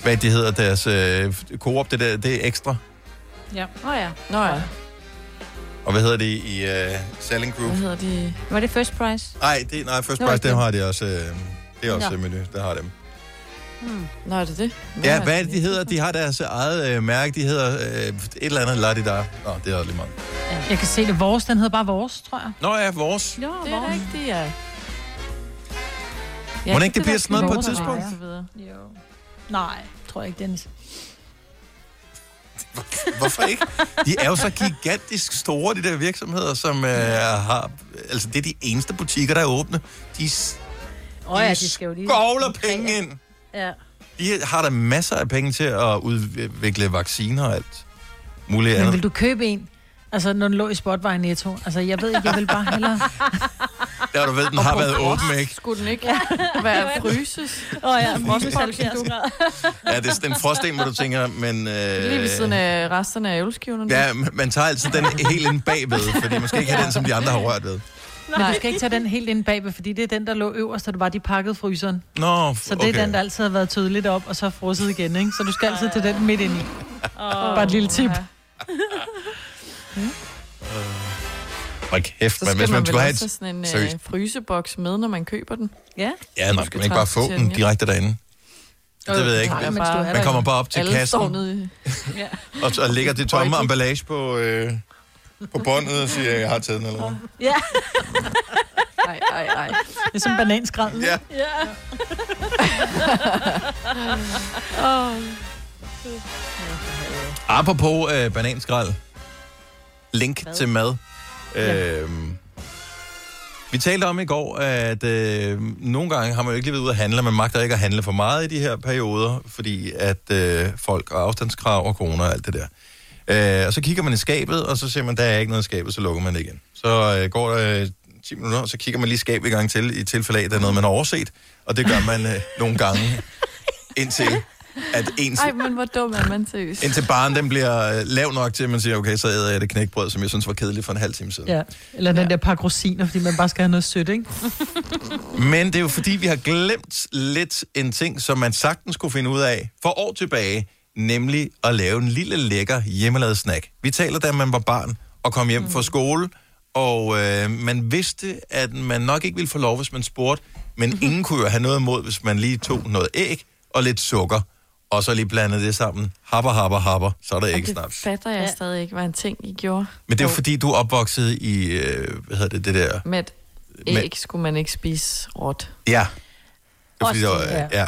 hvad de hedder, deres øh, Coop, det der, det er ekstra. Ja. Åh oh, ja. Nå ja. Og hvad hedder det i øh, Selling Group? Hvad hedder de? Var det first price? Nej, det, nej, First Nå, Price, dem. har de også. Øh, det er også øh, Menu, der har dem. Hmm. Nå, er det det? Ja, hvad er det, de hedder? De har deres eget øh, mærke, de hedder øh, et eller andet Ladi der. Nå, det er lige meget. Jeg kan se det. Vores, den hedder bare vores, tror jeg. Nå ja, vores. Jo, Det er rigtigt, ja. Må ikke, det bliver sådan noget på et tidspunkt? Jo. Nej, tror jeg ikke, Dennis. Hvorfor ikke? De er jo så gigantisk store, de der virksomheder, som øh, har... Altså, det er de eneste butikker, der er åbne. De, oh, ja, de skal jo lige... skovler penge ind. Ja. De har der masser af penge til at udvikle vacciner og alt muligt Men andet. vil du købe en? Altså, når den lå i Spotvej Netto. Altså, jeg ved ikke, jeg vil bare hellere... Ja, du ved, den har været åben, ikke? Skulle den ikke være fryses? Åh oh, ja, 70 du. grader. Ja, det er sådan en frosten, hvor du tænker, men... Øh, Lige ved siden af resterne af æbleskiverne. Ja, man- tager altid den helt inde bagved, fordi man skal ikke have den, som de andre har rørt ved. Men du skal ikke tage den helt ind bagved, fordi det er den, der lå øverst, og det var de pakkede fryseren. Nå, Så det er okay. den, der altid har været tydeligt op, og så frosset igen, ikke? Så du skal altid til den midt ind i. Oh, Bare et lille tip. Hold kæft, Så skal hvis man, man skulle have et... sådan en Seriøst. øh, fryseboks med, når man køber den. Ja. Ja, nej, skal kan man ikke bare få den direkte derinde? Det ved jeg ikke. bare, der. Man kommer bare op til kassen. Ja. og, og lægger det tomme emballage på, øh, på båndet og siger, at jeg har taget den eller hvad. Ja. Ej, ej, ej. Det er som bananskrald. Ja. ja. Oh. Apropos øh, bananskrald. Link til mad. Øh, vi talte om i går, at øh, nogle gange har man jo ikke lige været ude at handle, og man magter ikke at handle for meget i de her perioder, fordi at øh, folk og afstandskrav og corona og alt det der. Øh, og så kigger man i skabet, og så ser man, der er ikke noget i skabet, så lukker man det igen. Så øh, går der øh, 10 minutter, og så kigger man lige skabet i gang til, i tilfælde af, at der er noget, man har overset. Og det gør man øh, nogle gange, indtil at ens Ej, men hvor dum er man seriøst. Indtil barn den bliver øh, lav nok til, at man siger, okay, så æder jeg det knækbrød, som jeg synes var kedeligt for en halv time siden. Ja. Eller den der pakke rosiner, fordi man bare skal have noget sødt, ikke? Men det er jo fordi, vi har glemt lidt en ting, som man sagtens kunne finde ud af for år tilbage, nemlig at lave en lille lækker hjemmelavet snack. Vi taler, da man var barn og kom hjem fra skole, og øh, man vidste, at man nok ikke ville få lov, hvis man spurgte, men ingen kunne jo have noget imod, hvis man lige tog noget æg og lidt sukker, og så lige blandede det sammen. Happer, happer, happer, så er der ikke det snaps. fatter jeg stadig ikke, var en ting, I gjorde. Men det er jo fordi, du er opvokset i, øh, hvad hedder det, det der... Med æg skulle man ikke spise råt. Ja. Det fordi, der var, det, ja.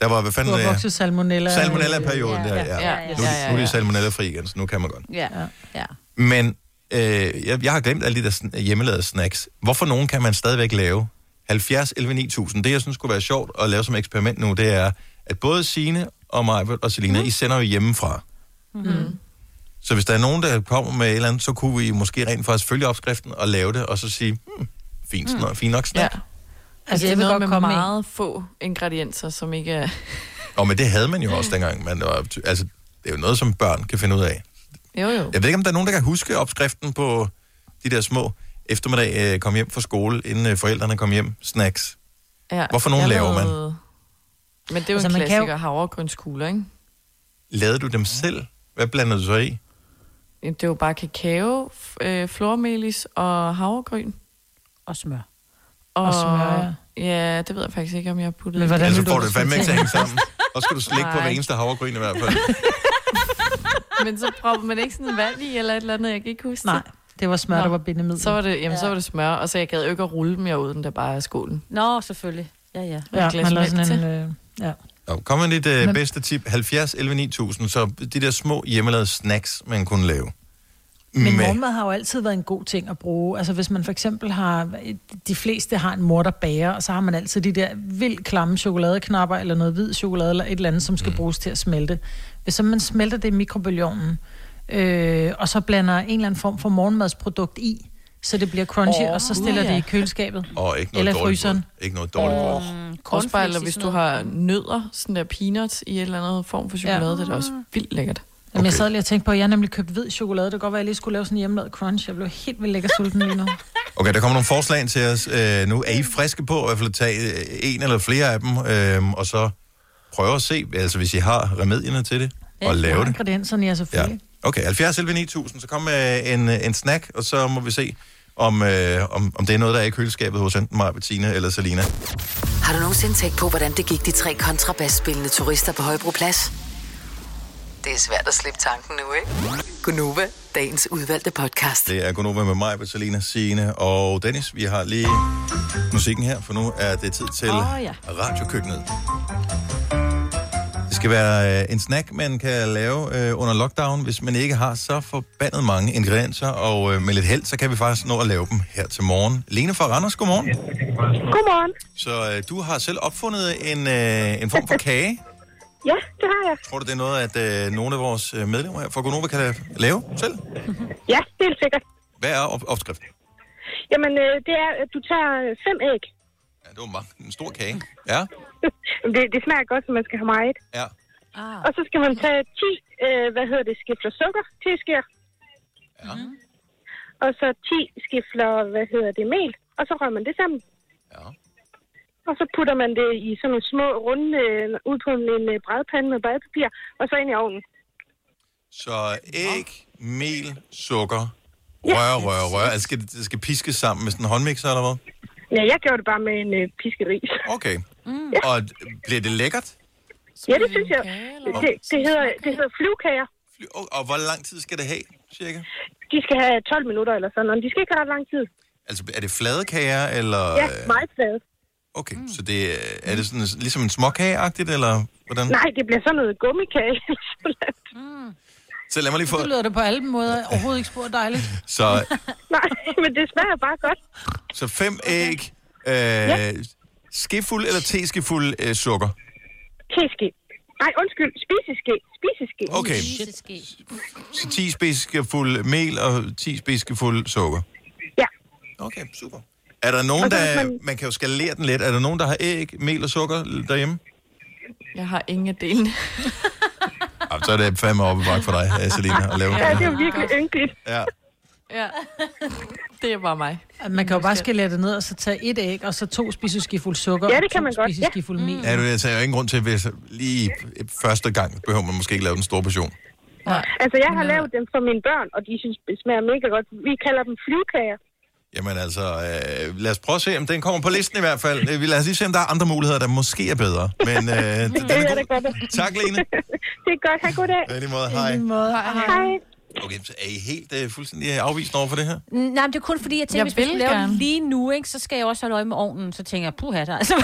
Der var, hvad Du fanden... har øh, vokset salmonella. Salmonella-perioden der, ja. ja, ja, Nu, ja, ja, nu er ja. det salmonella-fri igen, så nu kan man godt. Ja. ja. Men øh, jeg, jeg har glemt alle de der hjemmelavede snacks. Hvorfor nogen kan man stadigvæk lave? 70, 11, 9000. Det, jeg synes skulle være sjovt at lave som eksperiment nu, det er, at både Sine og mig og Selina, mm. I sender jo hjemmefra. Mm. Så hvis der er nogen, der kommer med et eller andet, så kunne vi måske rent faktisk følge opskriften og lave det, og så sige, hmm, fint, mm. fint nok snack. Ja. Ja. Altså, jeg det er noget godt med komme med. meget få ingredienser, som ikke er... Og men det havde man jo også dengang. Man altså, det er jo noget, som børn kan finde ud af. Jo, jo. Jeg ved ikke, om der er nogen, der kan huske opskriften på de der små eftermiddag øh, kom hjem fra skole, inden øh, forældrene kom hjem. Snacks. Ja, Hvorfor nogen laver man? Men det er jo Altså, en kan jo- klassiker, havregrynskugler, ikke? Lavede du dem selv? Hvad blandede du så i? Det er jo bare kakao, øh, flormelis og havregryn. Og smør. Og, Og smør, ja. det ved jeg faktisk ikke, om jeg har puttet Men hvordan Ellers vil så får du det fandme ikke til sammen. Og skal du slikke på hver eneste havregryn i hvert fald. Men så propper man ikke sådan vand i, eller et eller andet, jeg kan ikke huske Nej, det var smør, Nå. der var bindemiddel. Så var det, jamen, ja. så var det smør, og så jeg gad jo ikke at rulle dem, jeg uden det bare af skålen. Nå, selvfølgelig. Ja, ja. Ja, man sådan en... Øh, ja. Kom med dit øh, Men- bedste tip. 70 11 9000, så de der små hjemmelavede snacks, man kunne lave. Men morgenmad har jo altid været en god ting at bruge. Altså hvis man for eksempel har, de fleste har en mor, der bager, og så har man altid de der vildt klamme chokoladeknapper, eller noget hvid chokolade, eller et eller andet, som skal mm. bruges til at smelte. Hvis så man smelter det i mikrobølgeovnen, øh, og så blander en eller anden form for morgenmadsprodukt i, så det bliver crunchy, oh, og så stiller ja. det i køleskabet. Og ikke noget eller dårligt fryseren. bud. Ikke noget dårligt. Også bare, eller hvis du har nødder, sådan der peanuts i et eller andet form for chokolade, ja. det er da også vildt lækkert. Jamen, jeg sad lige og tænkte på, at jeg har nemlig købt hvid chokolade. Det kan godt være, at jeg lige skulle lave sådan en hjemmelavet crunch. Jeg blev helt vildt lækker sulten lige nu. Okay, der kommer nogle forslag til os. Øh, nu er I friske på i hvert fald at tage øh, en eller flere af dem, øh, og så prøve at se, altså hvis I har remedierne til det, og lave det. Ingredienserne, ja, selvfølgelig. Okay, 70 11 9000, så kom med en, en snack, og så må vi se, om, øh, om, om det er noget, der er i køleskabet hos enten mig, Bettina eller Selina. Har du nogensinde tænkt på, hvordan det gik de tre kontrabasspillende turister på Højbroplads? Det er svært at slippe tanken nu, ikke? Gunova, dagens udvalgte podcast. Det er Gunova med mig, Selina, Signe og Dennis. Vi har lige musikken her, for nu er det tid til Åh, ja. radiokøkkenet. Det skal være øh, en snack, man kan lave øh, under lockdown, hvis man ikke har så forbandet mange ingredienser, og øh, med lidt held, så kan vi faktisk nå at lave dem her til morgen. Lene fra Randers, godmorgen. Godmorgen. Så øh, du har selv opfundet en, øh, en form for kage. Ja, det har jeg. Tror du, det er noget, at øh, nogle af vores øh, medlemmer her fra Gonova kan lave selv? Ja, helt sikkert. Hvad er op- opskriften? Jamen, øh, det er, at du tager fem æg. Ja, det var mange. En stor kage. Ja. Det, det smager godt, så man skal have meget. Ja. Ah. Og så skal man tage 10, øh, hvad hedder det, skifler sukker, 10 sker. Ja. Og så 10 skifler, hvad hedder det, mel. Og så rører man det sammen. Ja. Og så putter man det i sådan nogle små runde, øh, ud på en, øh, brædpande med badepapir, og så ind i ovnen. Så æg, mel, sukker, rør, rør, rør. Altså, skal det, det skal piskes sammen med sådan en håndmixer, eller hvad? Ja, jeg gjorde det bare med en øh, piskeris. Okay. Mm. Og bliver det lækkert? Ja, det synes jeg. Det, det, hedder, det hedder flyvekager. Og, og hvor lang tid skal det have, cirka? De skal have 12 minutter eller sådan, og de skal ikke have ret lang tid. Altså, er det flade kager, eller... Ja, meget flade. Okay, så det er, det sådan, ligesom en småkageagtigt, eller hvordan? Nej, det bliver sådan noget gummikage. Så lad mig lige få... Det lyder det på alle måder overhovedet ikke spor dejligt. Så, Nej, men det smager bare godt. så fem æg, øh, skefuld eller teskefuld øh, sukker? Teske. Nej, undskyld. Spiseske. Spiseske. Okay. Så 10 spiseskefuld mel og 10 spiseskefuld sukker? Ja. Okay, super. Er der nogen, Og så der... man- man kan jo skalere den lidt. Er der nogen, der har æg, mel og sukker derhjemme? Jeg har ingen af delene. Ja, så er det fandme oppe i bakke for dig, Selina, at lave Ja, det er virkelig ynkeligt. Ja. Ja. Det er bare mig. Man kan jo bare skalere det ned, og så tage et æg, og så to spiseskefuld sukker, Ja, det og kan to man godt, ja. spiseskefuld mel. Ja, du, jeg tager jo ingen grund til, hvis lige første gang behøver man måske ikke lave den store portion. Altså, jeg har lavet dem for mine børn, og de synes, det smager mega godt. Vi kalder dem flyvekager. Jamen altså, øh, lad os prøve at se, om den kommer på listen i hvert fald. Øh, Lad os lige se, om der er andre muligheder, der måske er bedre. Men øh, den, den Det er er god. da godt. Tak, Lene. det er godt. Ha' god dag. Ja, i lige måde. Hej. Hej. Okay, så er I helt øh, fuldstændig afvist over for det her? Nej, men det er kun fordi, jeg tænker, Jeg hvis vi vil skulle lave gerne. det lige nu, ikke, så skal jeg også holde øje med ovnen. Så tænker jeg, puha, der altså...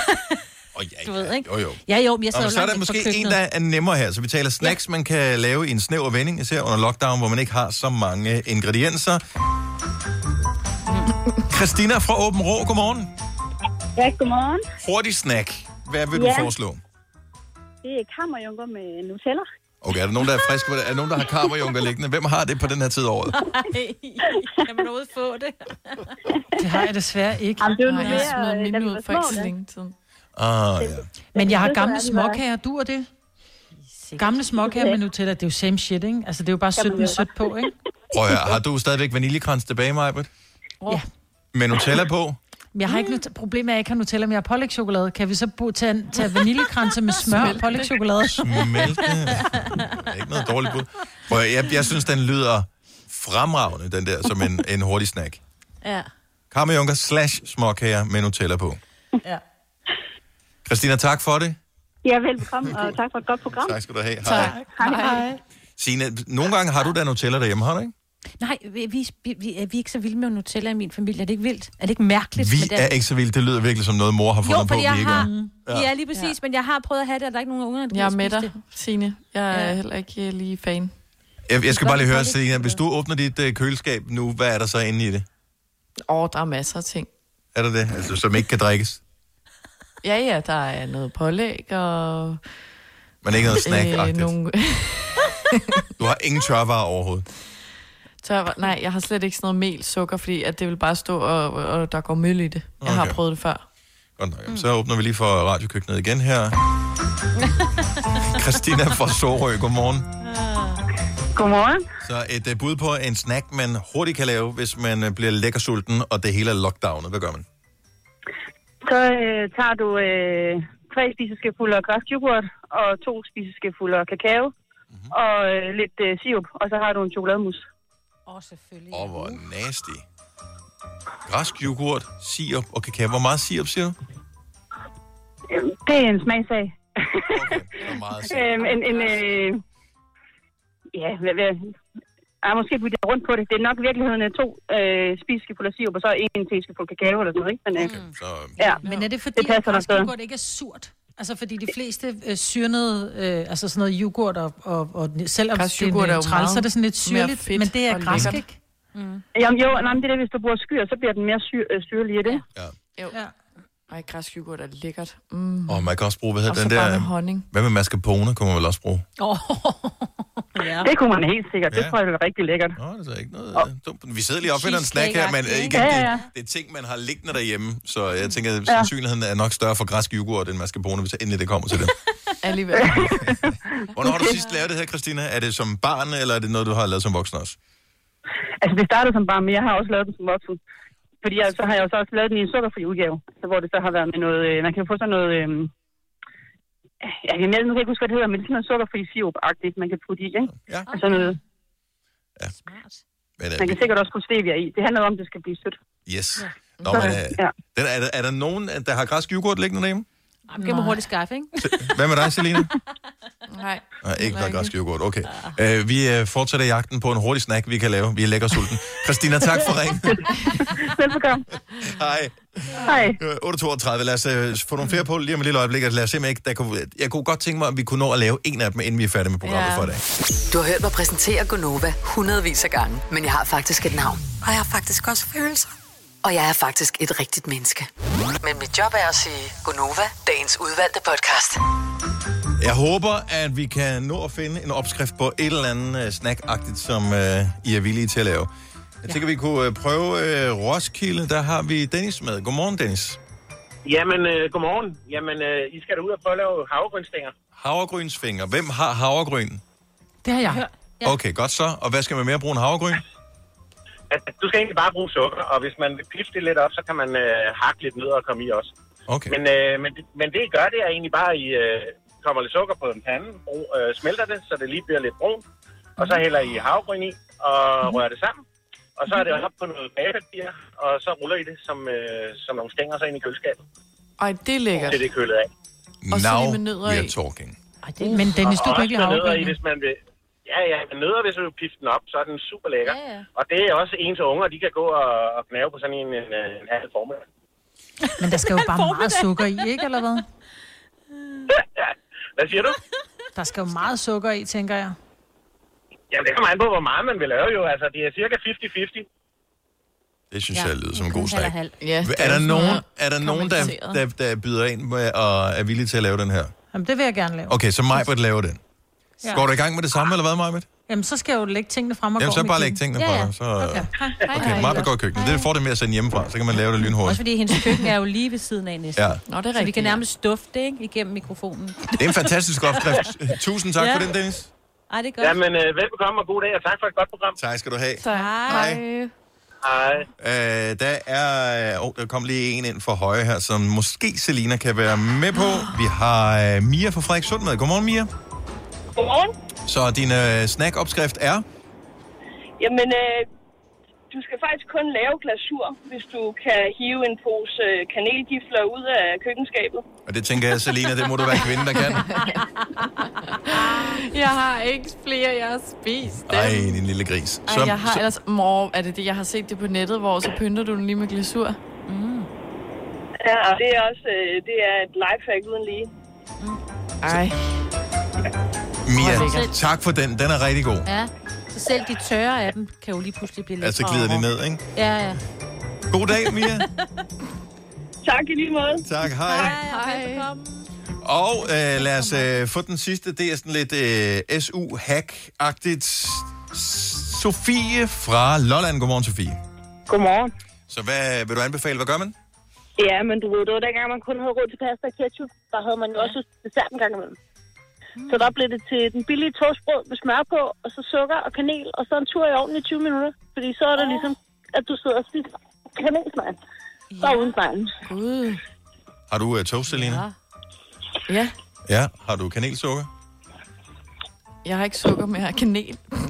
Oh, ja, du ved, ikke? Jo, jo. Ja, jo, men jeg Nå, sidder men jo så er langt der væk fra måske en, køkkenet. der er nemmere her. Så vi taler snacks, ja. man kan lave i en snæver vending, især under lockdown, hvor man ikke har så mange ingredienser. Christina fra Åben Rå, godmorgen. Ja, godmorgen. Hurtig snack. Hvad vil du Ja. foreslå? Det er kammerjunker med Nutella. Okay, er der nogen, der er friske på det? Er der nogen, der har karmerjunker liggende? Hvem har det på den her tid af året? kan man overhovedet få det? Det har jeg desværre ikke. Jamen, det er jo Nej, jeg smed øh, mine ud for ikke så længe siden. Ah, ja. Men jeg har gamle småkager. Du er det? Gamle småkager med Nutella, det er jo same shit, ikke? Altså, det er jo bare sødt med sødt på, ikke? Prøv at høre, har du stadigvæk vaniljekrans tilbage, Majbert? Ja. Med Nutella på? Jeg har ikke noget problem med, at jeg ikke har Nutella, men jeg har pålægtschokolade. Kan vi så bo, tage, tage vaniljekranse med smør og Smelte. pålægtschokolade? Smelte. Det er ikke noget dårligt bud. Prøv at, jeg, jeg synes, den lyder fremragende, den der, som en, en hurtig snack. Ja. Karmejunker slash småkager med Nutella på. Ja. Christina, tak for det. Ja, velbekomme, og tak for et godt program. Tak skal du have. Hej. Hej. Hej. Signe, nogle gange har du da Nutella derhjemme, har du ikke? Nej, vi, vi, vi, vi, er vi ikke så vilde med Nutella i min familie? Er det ikke vildt? Er det ikke mærkeligt? Vi er ikke så vilde. Det lyder virkelig som noget, mor har fundet Jo, på, vi jeg ikke har... er. Ja. ja, lige præcis, ja. men jeg har prøvet at have det, og der er ikke nogen unger, der Jeg er med dig. Signe. Jeg er Ja. heller ikke øh, lige fan. Jeg, jeg skal bare lige høre. Selina, hvis du åbner dit øh, køleskab nu, hvad er der så inde i det? Åh, der er masser af ting. Er der det? Altså, som ikke kan drikkes? Ja, ja, der er noget pålæg og... Men ikke noget snack øh, nogle... Du har ingen tørvarer overhovedet. Tør, nej, jeg har slet ikke sådan noget mel, sukker, fordi at det vil bare stå, og, og der går møl i det. Jeg har Okay. prøvet det før. Godt nok. Mm. Så åbner vi lige for radiokøkkenet igen her. Christina fra Sorø, godmorgen. Godmorgen. Så et uh, bud på en snack, man hurtigt kan lave, hvis man uh, bliver lækker sulten, og det hele er lockdownet. Hvad gør man? Så øh, tager du øh, tre spiseskefulde græsk yoghurt og to spiseskefulde af kakao mm-hmm. og øh, lidt øh, sirup, og så har du en chokolademus. Åh, oh, selvfølgelig. Åh, oh, hvor nasty. Græsk yoghurt, sirup og kakao. Hvor meget sirup siger du? Det er en smagsag. Hvor meget øhm, en, en, øh, ja, hvad, hvad, jeg måske bytte rundt på det. Det er nok i virkeligheden øh, to øh, spiseskefulde sirup, og så en teskefuld kakao eller sådan noget, ikke? Men, øh, okay, så, ja, Men er det fordi, det det at passer græsk yoghurt ikke er surt? Altså fordi de fleste øh, syrnede, øh, altså sådan noget yoghurt, og, og, og selvom Græsk det er er jo træls, så er det sådan lidt syrligt, men det er græsk, ikke? Mm. Jamen jo, nej, men det er det, hvis du bruger skyr, så bliver den mere syr, øh, syrlig i det. Ja. Jo. Ja. Ej, græsk yoghurt er lækkert. Mm. Og man kan også bruge, hvad hedder den der... med honning. Hvad med mascarpone, kunne man vel også bruge? Oh. ja. Det kunne man helt sikkert. Det Ja. tror jeg, det er rigtig lækkert. Nå, det er ikke noget øh, dumt. Vi sidder lige og en snack her, men øh, igen, Ja, ja, ja. det, det er ting, man har liggende derhjemme. Så jeg tænker, at sandsynligheden er nok større for græsk yoghurt end mascarpone, hvis endelig det kommer til det. Alligevel. Hvornår har du sidst lavet det her, Christina? Er det som barn, eller er det noget, du har lavet som voksen også? Altså, det startede som barn, men jeg har også lavet den som voksen. Fordi jeg, så har jeg jo så også lavet den i en sukkerfri udgave, så hvor det så har været med noget... Øh, man kan få sådan noget... Øh, jeg kan, jeg, nu kan jeg ikke huske, hvad det hedder, men det er sådan noget sukkerfri sirup-agtigt, man kan putte i, ikke? Ja. Og sådan noget. Men, øh, Man kan sikkert også putte stevia i. Det handler om, at det skal blive sødt. Yes. Ja. Nå, men, øh, Ja. den, er, der, er der nogen, der har græsk yoghurt liggende derhjemme? Jamen, kan man hurtigt skaffe, ikke? Hvad med dig, Selina? Nej. Nej, ikke der er græsk yoghurt. Okay. Uh, vi uh, fortsætter jagten på en hurtig snack, vi kan lave. Vi er lækker sulten. Christina, tak for ringen. Velbekomme. Hej. Hej. Øh, 8.32. Lad os uh, få nogle flere på lige om et lille øjeblik. Lad os se, ikke, der kunne, jeg kunne godt tænke mig, at vi kunne nå at lave en af dem, inden vi er færdige med programmet Ja. for i dag. Du har hørt mig præsentere Gonova hundredvis af gange, men jeg har faktisk et navn. Og jeg har faktisk også følelser. Og jeg er faktisk et rigtigt menneske. Men mit job er at sige Gonova, dagens udvalgte podcast. Jeg håber, at vi kan nå at finde en opskrift på et eller andet uh, snack-agtigt, som uh, I er villige til at lave. Jeg tænker, vi kunne uh, prøve uh, Roskilde. Der har vi Dennis med. Godmorgen, Dennis. Jamen, øh, godmorgen. Jamen, øh, I skal da ud og prøve at lave havregrynstænger. Havregrynsfinger. Hvem har havregryn? Det har jeg. Okay, godt så. Og hvad skal man mere bruge en havregryn? At, du skal egentlig bare bruge sukker, og hvis man vil pifte det lidt op, så kan man øh, hakke lidt ned og komme i også. Okay. Men, øh, men, det- men det I gør, det er egentlig bare, at I øh, kommer lidt sukker på en pande, brug, øh, smelter det, så det lige bliver lidt brunt, og så hælder I havregryn i og rører det sammen. Og så er det op på noget bagepapir, og så ruller I det som, øh, som nogle stænger så ind i køleskabet. Ej, det er lækkert. Til det er kølet af. Og så Now lige med nødder we i. are talking. Ej, det, men Dennis, du og kan også ikke med lide nødder i, hvis man vil. Ja, ja, men nødder, hvis du vil pifte den op, så er den super lækker. Ja, ja. Og det er også ens unger, de kan gå og, og knæve på sådan en, en, en halv formiddag. Men der skal jo bare meget sukker i, ikke? Eller hvad? Hvad siger du? Der skal jo meget sukker i, tænker jeg. Jamen, det kommer an på, hvor meget man vil lave jo. Altså, det er cirka 50-50. Det synes ja. jeg lyder som en god halv. Ja, er der nogen, er der, nogen der, der, der byder ind med og er villige til at lave den her? Jamen, det vil jeg gerne lave. Okay, så Majbert laver den. Ja. Går du i gang med det samme, eller hvad, Majbert? Jamen, så skal jeg jo lægge tingene frem og Jamen, så bare læg kniven. tingene ja, ja. Så... Okay. Okay, Majbert går i køkkenet. Det er for det med at sende hjemmefra, så kan man lave det Også lynhurtigt. fordi hendes køkken er jo lige ved siden af næsten. Ja. Nå, det er Så vi rigtigt, kan nærmest dufte det, ikke? Igennem mikrofonen. Det er en fantastisk opskrift. Tusind tak Ja. for den, Dennis. Ej, det er godt. Jamen, øh, velbekomme og god dag, og tak for et godt program. Tak skal du have. Hej. Hej. Øh, der er... Oh, der kom lige en ind for højre her, som måske Selina kan være med på. Vi har øh, Mia fra Frederikssund med. Godmorgen, Mia. Godmorgen. Så din øh, snack-opskrift er... Jamen, øh, du skal faktisk kun lave glasur, hvis du kan hive en pose øh, kanelgifler ud af køkkenskabet. Og det tænker jeg, Selina, det må du være kvinde, der kan. Jeg har ikke flere, jeg har spist dem. Ej, din lille gris. Ej, jeg har ellers... Mor, er det det, jeg har set det på nettet, hvor så pynter du den lige med glasur? Mm. Ja, det er også øh, det er et lifehack uden lige. Ej. Mia, tak for den. Den er rigtig god. Ja, så selv de tørre af dem kan jo lige pludselig blive lidt Altså glider de ned, ikke? Ja, ja. God dag, Mia. tak i lige måde. Tak, hej. Hej. Og øh, lad os øh, få den sidste. Det er sådan lidt øh, SU-hack-agtigt. Sofie fra Lolland. Godmorgen, Sofie. Godmorgen. Så hvad vil du anbefale? Hvad gør man? Ja, men du ved, det var dengang, man kun havde råd til pasta og ketchup. Der havde man jo også dessert en gang imellem. Så der blev det til den billige toastbrød med smør på, og så sukker og kanel, og så en tur i ovnen i 20 minutter. Fordi så er det ligesom, at du sidder og spiser kanelsnegl. Bare uden sneglen. Gud. Har du uh, toast, Selina? Ja. Ja, ja. Har du kanelsukker? Jeg har ikke sukker, men jeg har kanel. Nej,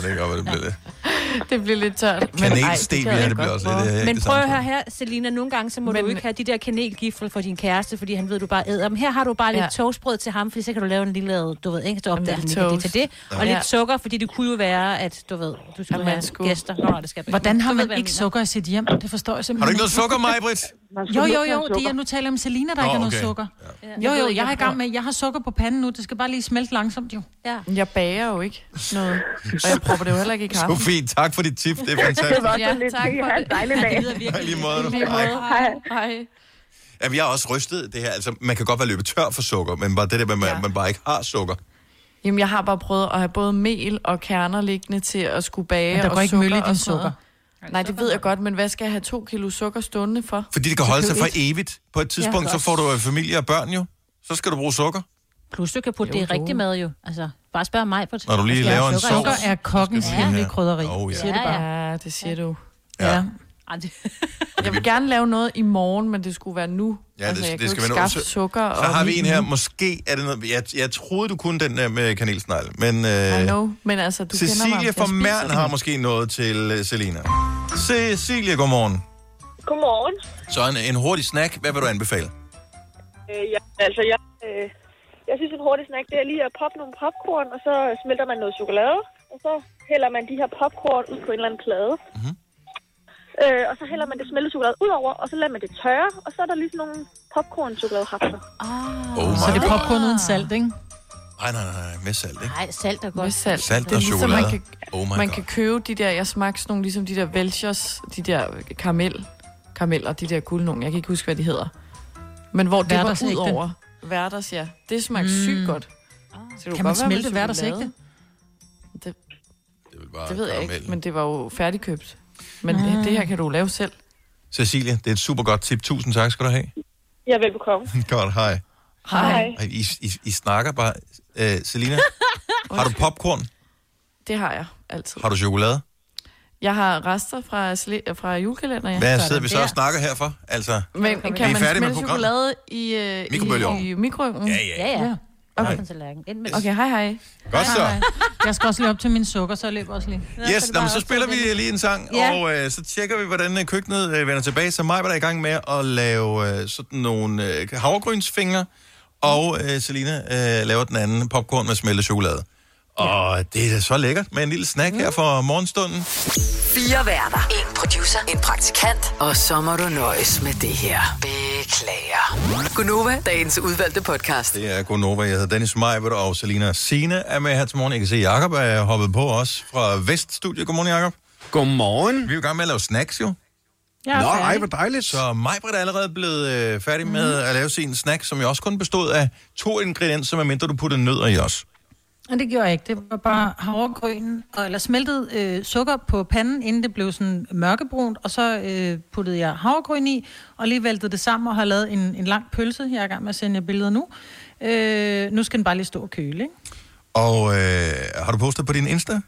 det kan godt være, det bliver det. Det bliver lidt tørt. Kanelstevia, jeg det bliver også lidt, Men det prøv at høre her, Selina, nogle gange så må Men- du ikke have de der kanelgifler for din kæreste, fordi han ved, du bare æder dem. Her har du bare lidt Ja. toastbrød til ham, fordi så kan du lave en lille, du ved, ikke, ikke, at det til det. Og Ja. lidt sukker, fordi det kunne jo være, at du ved, du skulle man have skulle- gæster. Nå, det skal Hvordan har ved, man jeg ikke sukker i sit hjem? Det forstår jeg simpelthen Har du ikke noget sukker, Majbrit? Jo, jo, jo. Det er, nu taler jeg om Selina, der Nå, ikke har noget sukker. Jo, Jeg jo, jeg er i jeg gang med, jeg har sukker på panden nu. Det skal bare lige smelte langsomt, jo. Ja. Jeg bager jo ikke noget. Og jeg propper det jo heller ikke i kaffe. Sofie, tak for dit tip. Det er fantastisk. Det var Ja, så lidt. tak for det. dejlig dag. Lige måde. Hej. Hej. Hej. Jamen, jeg har også rystet det her. Altså, man kan godt være løbet tør for sukker, men bare det der med, at man, Ja. man bare ikke har sukker. Jamen, jeg har bare prøvet at have både mel og kerner liggende til at skulle bage Men der og går ikke sukker møl i og din noget. Nej, det ved jeg godt, men hvad skal jeg have to kilo sukker stående for? Fordi det kan holde sig for evigt. På et tidspunkt, Ja. så får du familie og børn jo. Så skal du bruge sukker. Plus du kan putte Jo, det i rigtig mad jo. Altså, bare spørg mig på Når du lige laver en sovs. Sukker er kokkens hemmelige krydderi. Oh, ja. Siger det bare. Ja, det siger du. Ja. Ja. Det... Jeg vil gerne lave noget i morgen, men det skulle være nu. Ja, det, altså, jeg det skal være skaffe noget. sukker Så og har vi en her. nu. Måske er det noget... Jeg, jeg troede, du kunne den der med kanelsnegl, men... I Øh, know, men altså, du kender mig. Cecilie fra Mern har måske noget til uh, Selina. Cecilie, godmorgen. Godmorgen. Så en, en hurtig snack. Hvad vil du anbefale? Øh, ja, altså, jeg, øh, jeg synes, en hurtig snack, det er lige at poppe nogle popcorn, og så smelter man noget chokolade, og så hælder man de her popcorn ud på en eller anden plade. Mm-hmm. Øh, og så hælder man det smeltede chokolade ud over, og så lader man det tørre, og så er der lige sådan nogle popcorn-chokoladehapser. Ah. Oh Så det er popcorn uden salt, ikke? Nej, nej, nej, med salt, ikke? Nej, salt er godt. Med salt. Salt det er og ligesom, chokolade. man kan, Oh my man God. kan købe de der, jeg smagte sådan nogle, ligesom de der Velchers, de der karamel, karameller, de der guldnungen, jeg kan ikke huske, hvad de hedder. Men hvor det var ud over. Værters, ja. Det smagte mm. sygt godt. Så det kunne Kan man smelte chokolade. ægte? Det, Det, vil bare det ved jeg ikke, men det var jo færdigkøbt. Men mm. det, det her kan du lave selv. Cecilie, det er et super godt tip. Tusind tak skal du have. Ja, velbekomme. Godt, hej. Hej. Ej, I, I, I snakker bare. Uh, Selina, har du popcorn? Det har jeg altid. Har du chokolade? Jeg har rester fra, sli- fra julekalender, ja. Hvad sidder vi så og snakker her for? Altså, Men Vi kan er man færdige med smelte programmet. chokolade i, øh, Mikrobølgeovn. i, i mikroovnen? Ja, ja. Ja, ja. Okay. Okay. Tallerken. Ind med Okay, hej hej. Godt så. Jeg skal også lige op til min sukker, så jeg løber også lige. Yes, nå, men så spiller vi lige en sang, Ja. og øh, så tjekker vi, hvordan øh, køkkenet øh, vender tilbage. Så mig var der i gang med at lave øh, sådan nogle øh, havregrynsfingre, og øh, Selina øh, laver den anden popcorn med smeltet chokolade. Og det er da så lækkert med en lille snack her for morgenstunden. Fire værter. En producer. En praktikant. Og så må du nøjes med det her. Beklager. Gunova, dagens udvalgte podcast. Det er Gonova. Jeg hedder Dennis Meibert, og Selina Sine er med her til morgen. Jeg kan se, Jacob er hoppet på os fra Veststudiet. Godmorgen, Jacob. Godmorgen. Vi er jo i gang med at lave snacks, jo. Er Nå, ej, hvor dejligt. Så Majbrit er allerede blevet øh, færdig med at lave sin snack, som jo også kun bestod af to ingredienser, medmindre du putter nødder i os. Men det gjorde jeg ikke. Det var bare havregryn, og, eller smeltet øh, sukker på panden, inden det blev sådan mørkebrunt, og så øh, puttede jeg havregryn i, og lige væltede det sammen og har lavet en, en lang pølse. Jeg er i gang med at sende jer billeder nu. Øh, nu skal den bare lige stå og køle, ikke? Og øh, har du postet på din Insta?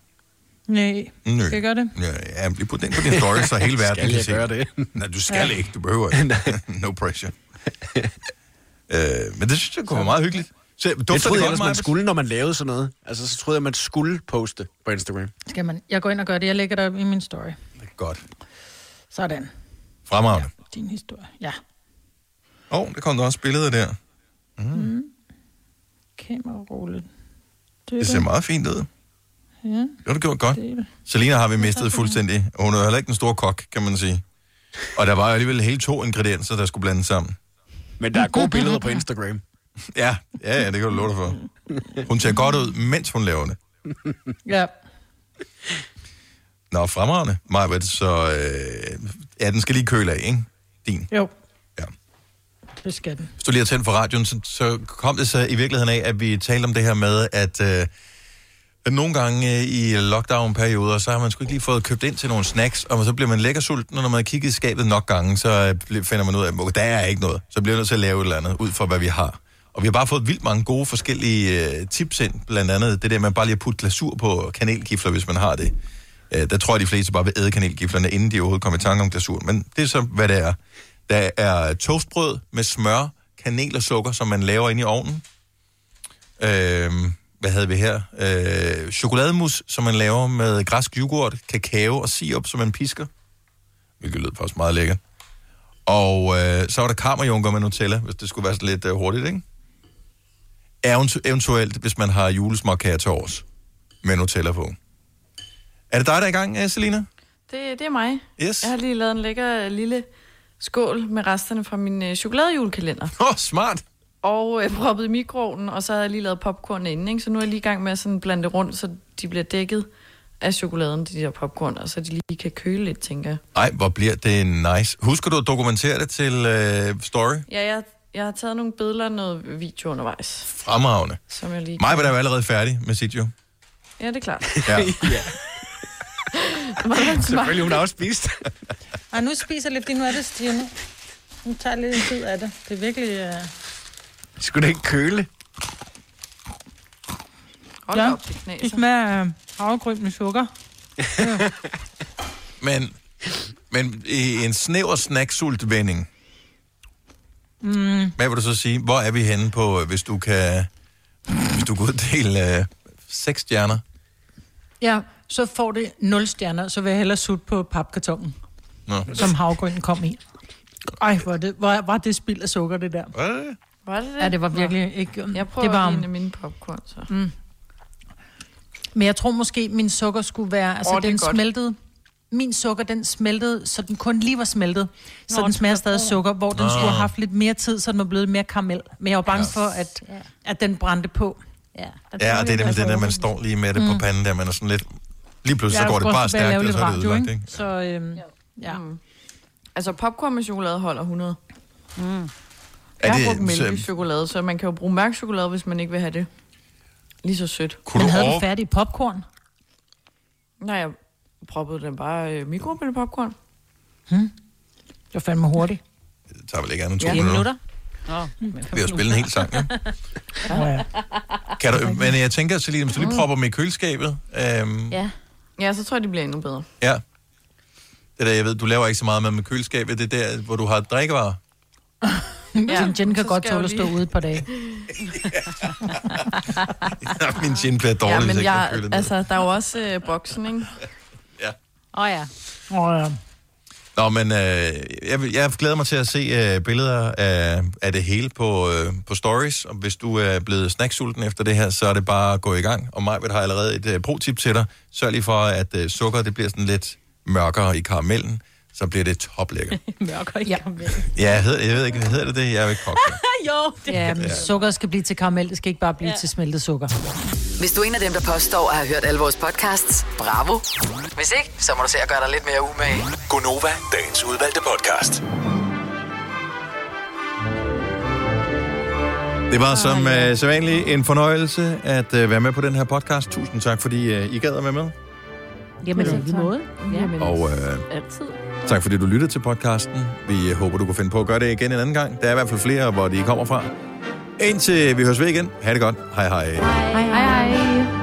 Nej, Nø. skal jeg gøre det? Ja, ja bliv putte den på din story, så hele verden Skal kan jeg se. gøre det? Nej, du skal Ja. ikke. Du behøver ikke. no pressure. øh, men det synes jeg kunne være meget hyggeligt. Så, Det dufter troede det jeg godt, ellers, man skulle, når man lavede sådan noget. Altså, så troede jeg, man skulle poste på Instagram. Skal man? Jeg går ind og gør det. Jeg lægger det op i min story. Godt. Sådan. Fremragende. Din historie. Ja. Åh, oh, der kom der også billeder der. Mm. Kamerarulle. Det ser meget fint ud. Ja. Det har du gjort godt. Det er. Selina har vi mistet fuldstændig. og Hun er heller ikke den store kok, kan man sige. Og der var alligevel helt to ingredienser, der skulle blandes sammen. Men der er gode billeder på Instagram. Ja, ja, ja, det kan du love dig for. Hun ser godt ud, mens hun laver det. Ja. Nå, fremragende, Majbert, så øh, ja, den skal lige køle af, ikke? Din. Jo. Ja. Det skal den. Hvis du lige har tændt for radioen, så, så kom det så i virkeligheden af, at vi talte om det her med, at, øh, at nogle gange øh, i lockdown-perioder, så har man sgu ikke lige fået købt ind til nogle snacks, og så bliver man lækker sulten, og når man har kigget i skabet nok gange, så øh, finder man ud af, at der er ikke noget. Så bliver man nødt til at lave et eller andet, ud fra hvad vi har. Og vi har bare fået vildt mange gode forskellige øh, tips ind, blandt andet det der med bare lige at putte glasur på kanelgifler, hvis man har det. Øh, der tror jeg, de fleste bare vil æde kanelgiflerne, inden de overhovedet kommer i tanke om glasur. Men det er så, hvad det er. Der er toastbrød med smør, kanel og sukker, som man laver ind i ovnen. Øh, hvad havde vi her? Øh, chokolademus, som man laver med græsk yoghurt, kakao og sirup, som man pisker. Hvilket lyder faktisk meget lækkert. Og øh, så var der kammerjunker med Nutella, hvis det skulle være sådan lidt øh, hurtigt, ikke? Eventu- eventuelt, hvis man har julesmåkager til års med Nutella på. Er det dig, der er i gang, øh, Selina? Det, det er mig. Yes. Jeg har lige lavet en lækker øh, lille skål med resterne fra min øh, chokoladejulkalender. Åh, oh, smart. Og øh, proppet i mikroovnen, og så har jeg lige lavet popcorn inden, ikke? Så nu er jeg lige i gang med at sådan blande det rundt, så de bliver dækket af chokoladen, de der popcorn, og så de lige kan køle lidt, tænker jeg. Ej, hvor bliver det nice. Husker du at dokumentere det til øh, story? Ja, jeg, jeg har taget nogle billeder og noget video undervejs, Fremragende. som jeg lige Mig var der jo allerede færdig med sit jo. Ja, det er klart. Ja. Selvfølgelig, hun har også spist. Ej, nu spiser jeg lidt, fordi nu er det stivnet. Nu tager lidt en tid af det. Det er virkelig... Uh... Skulle det ikke køle? Hold ja, op, det knaser. det smager af havregryn med sukker. Ja. Men, men i en snæver snacksult-vending, Mm. hvad vil du så sige? Hvor er vi henne på, øh, hvis du kan, hvis du kan uddele øh, seks stjerner? Ja, så får det 0 stjerner, så vil jeg hellere sutte på papkartongen, Nå. som havgrønnen kom i. Ej, hvor, det, hvor var det spild af sukker, det der. Hvad? Var det det? Ja, det var Nå. virkelig ikke... Jeg prøver det var, en af mine popcorn, så. Mm. Men jeg tror måske, min sukker skulle være... Altså, oh, den godt. smeltede... Min sukker, den smeltede, så den kun lige var smeltet. Så Nå, den smager det stadig sukker, hvor den Nå. skulle have haft lidt mere tid, så den var blevet mere karamel. Men jeg var bange for, at, at den brændte på. Ja, Ja, og det er det med den der, man står lige med det på Mm. panden der, man er sådan lidt... Lige pludselig så Jeg går det bare stærkt, og så er det ødelagt, ikke? Så, øhm, ja. Mm. Altså, popcorn med chokolade holder 100. Mm. Er Jeg har det- brugt mælk i så- chokolade, så man kan jo bruge mørk chokolade, hvis man ikke vil have det. Lige så sødt. Kunne Men du havde over- du færdig popcorn? Nej, jeg proppede den bare øh, mikrobølge popcorn. Hmm? Det var fandme hurtigt. Det tager vel ikke andet end to Ja, minutter. Nå, Vi har spillet en hel sang, ja. Ja. Kan du, men jeg tænker, Celine, hvis du lige propper dem i køleskabet... Øhm, Ja. Ja, så tror jeg, det bliver endnu bedre. ja. Det der, jeg ved, du laver ikke så meget med med køleskabet. Det er der, hvor du har drikkevarer. Ja, Din gin kan godt tåle at stå ude et par dage. Min gin bliver dårlig, ja, hvis men ikke jeg, jeg altså, der er jo også øh, boksen, ikke? Åh oh, ja. Åh, ja. Nå, men øh, jeg, jeg glæder mig til at se øh, billeder af, af det hele på, øh, på stories. Og hvis du er blevet snacksulten efter det her, så er det bare at gå i gang. Og mig har allerede et øh, pro-tip til dig. Sørg lige for, at øh, sukker det bliver sådan lidt mørkere i karamellen. Så bliver det toplækkert. Mørker i Ja. Ja, jeg, hedder, jeg ved ikke, hvad hedder det det? Jeg er jo ikke kok. jo, det Ja, men sukker skal blive til karamel, det skal ikke bare blive ja. til smeltet sukker. Hvis du er en af dem, der påstår at have hørt alle vores podcasts, bravo. Hvis ikke, så må du se at gøre dig lidt mere umage. Gonova, dagens udvalgte podcast. Det var som øh, sædvanligt en fornøjelse at øh, være med på den her podcast. Tusind tak, fordi øh, I gad at være med. Jamen, i lige måde. Ja. Og øh, Altid tak fordi du lyttede til podcasten. Vi håber, du kan finde på at gøre det igen en anden gang. Der er i hvert fald flere, hvor de kommer fra. Indtil vi høres ved igen. Ha' det godt. Hej hej. Hej hej.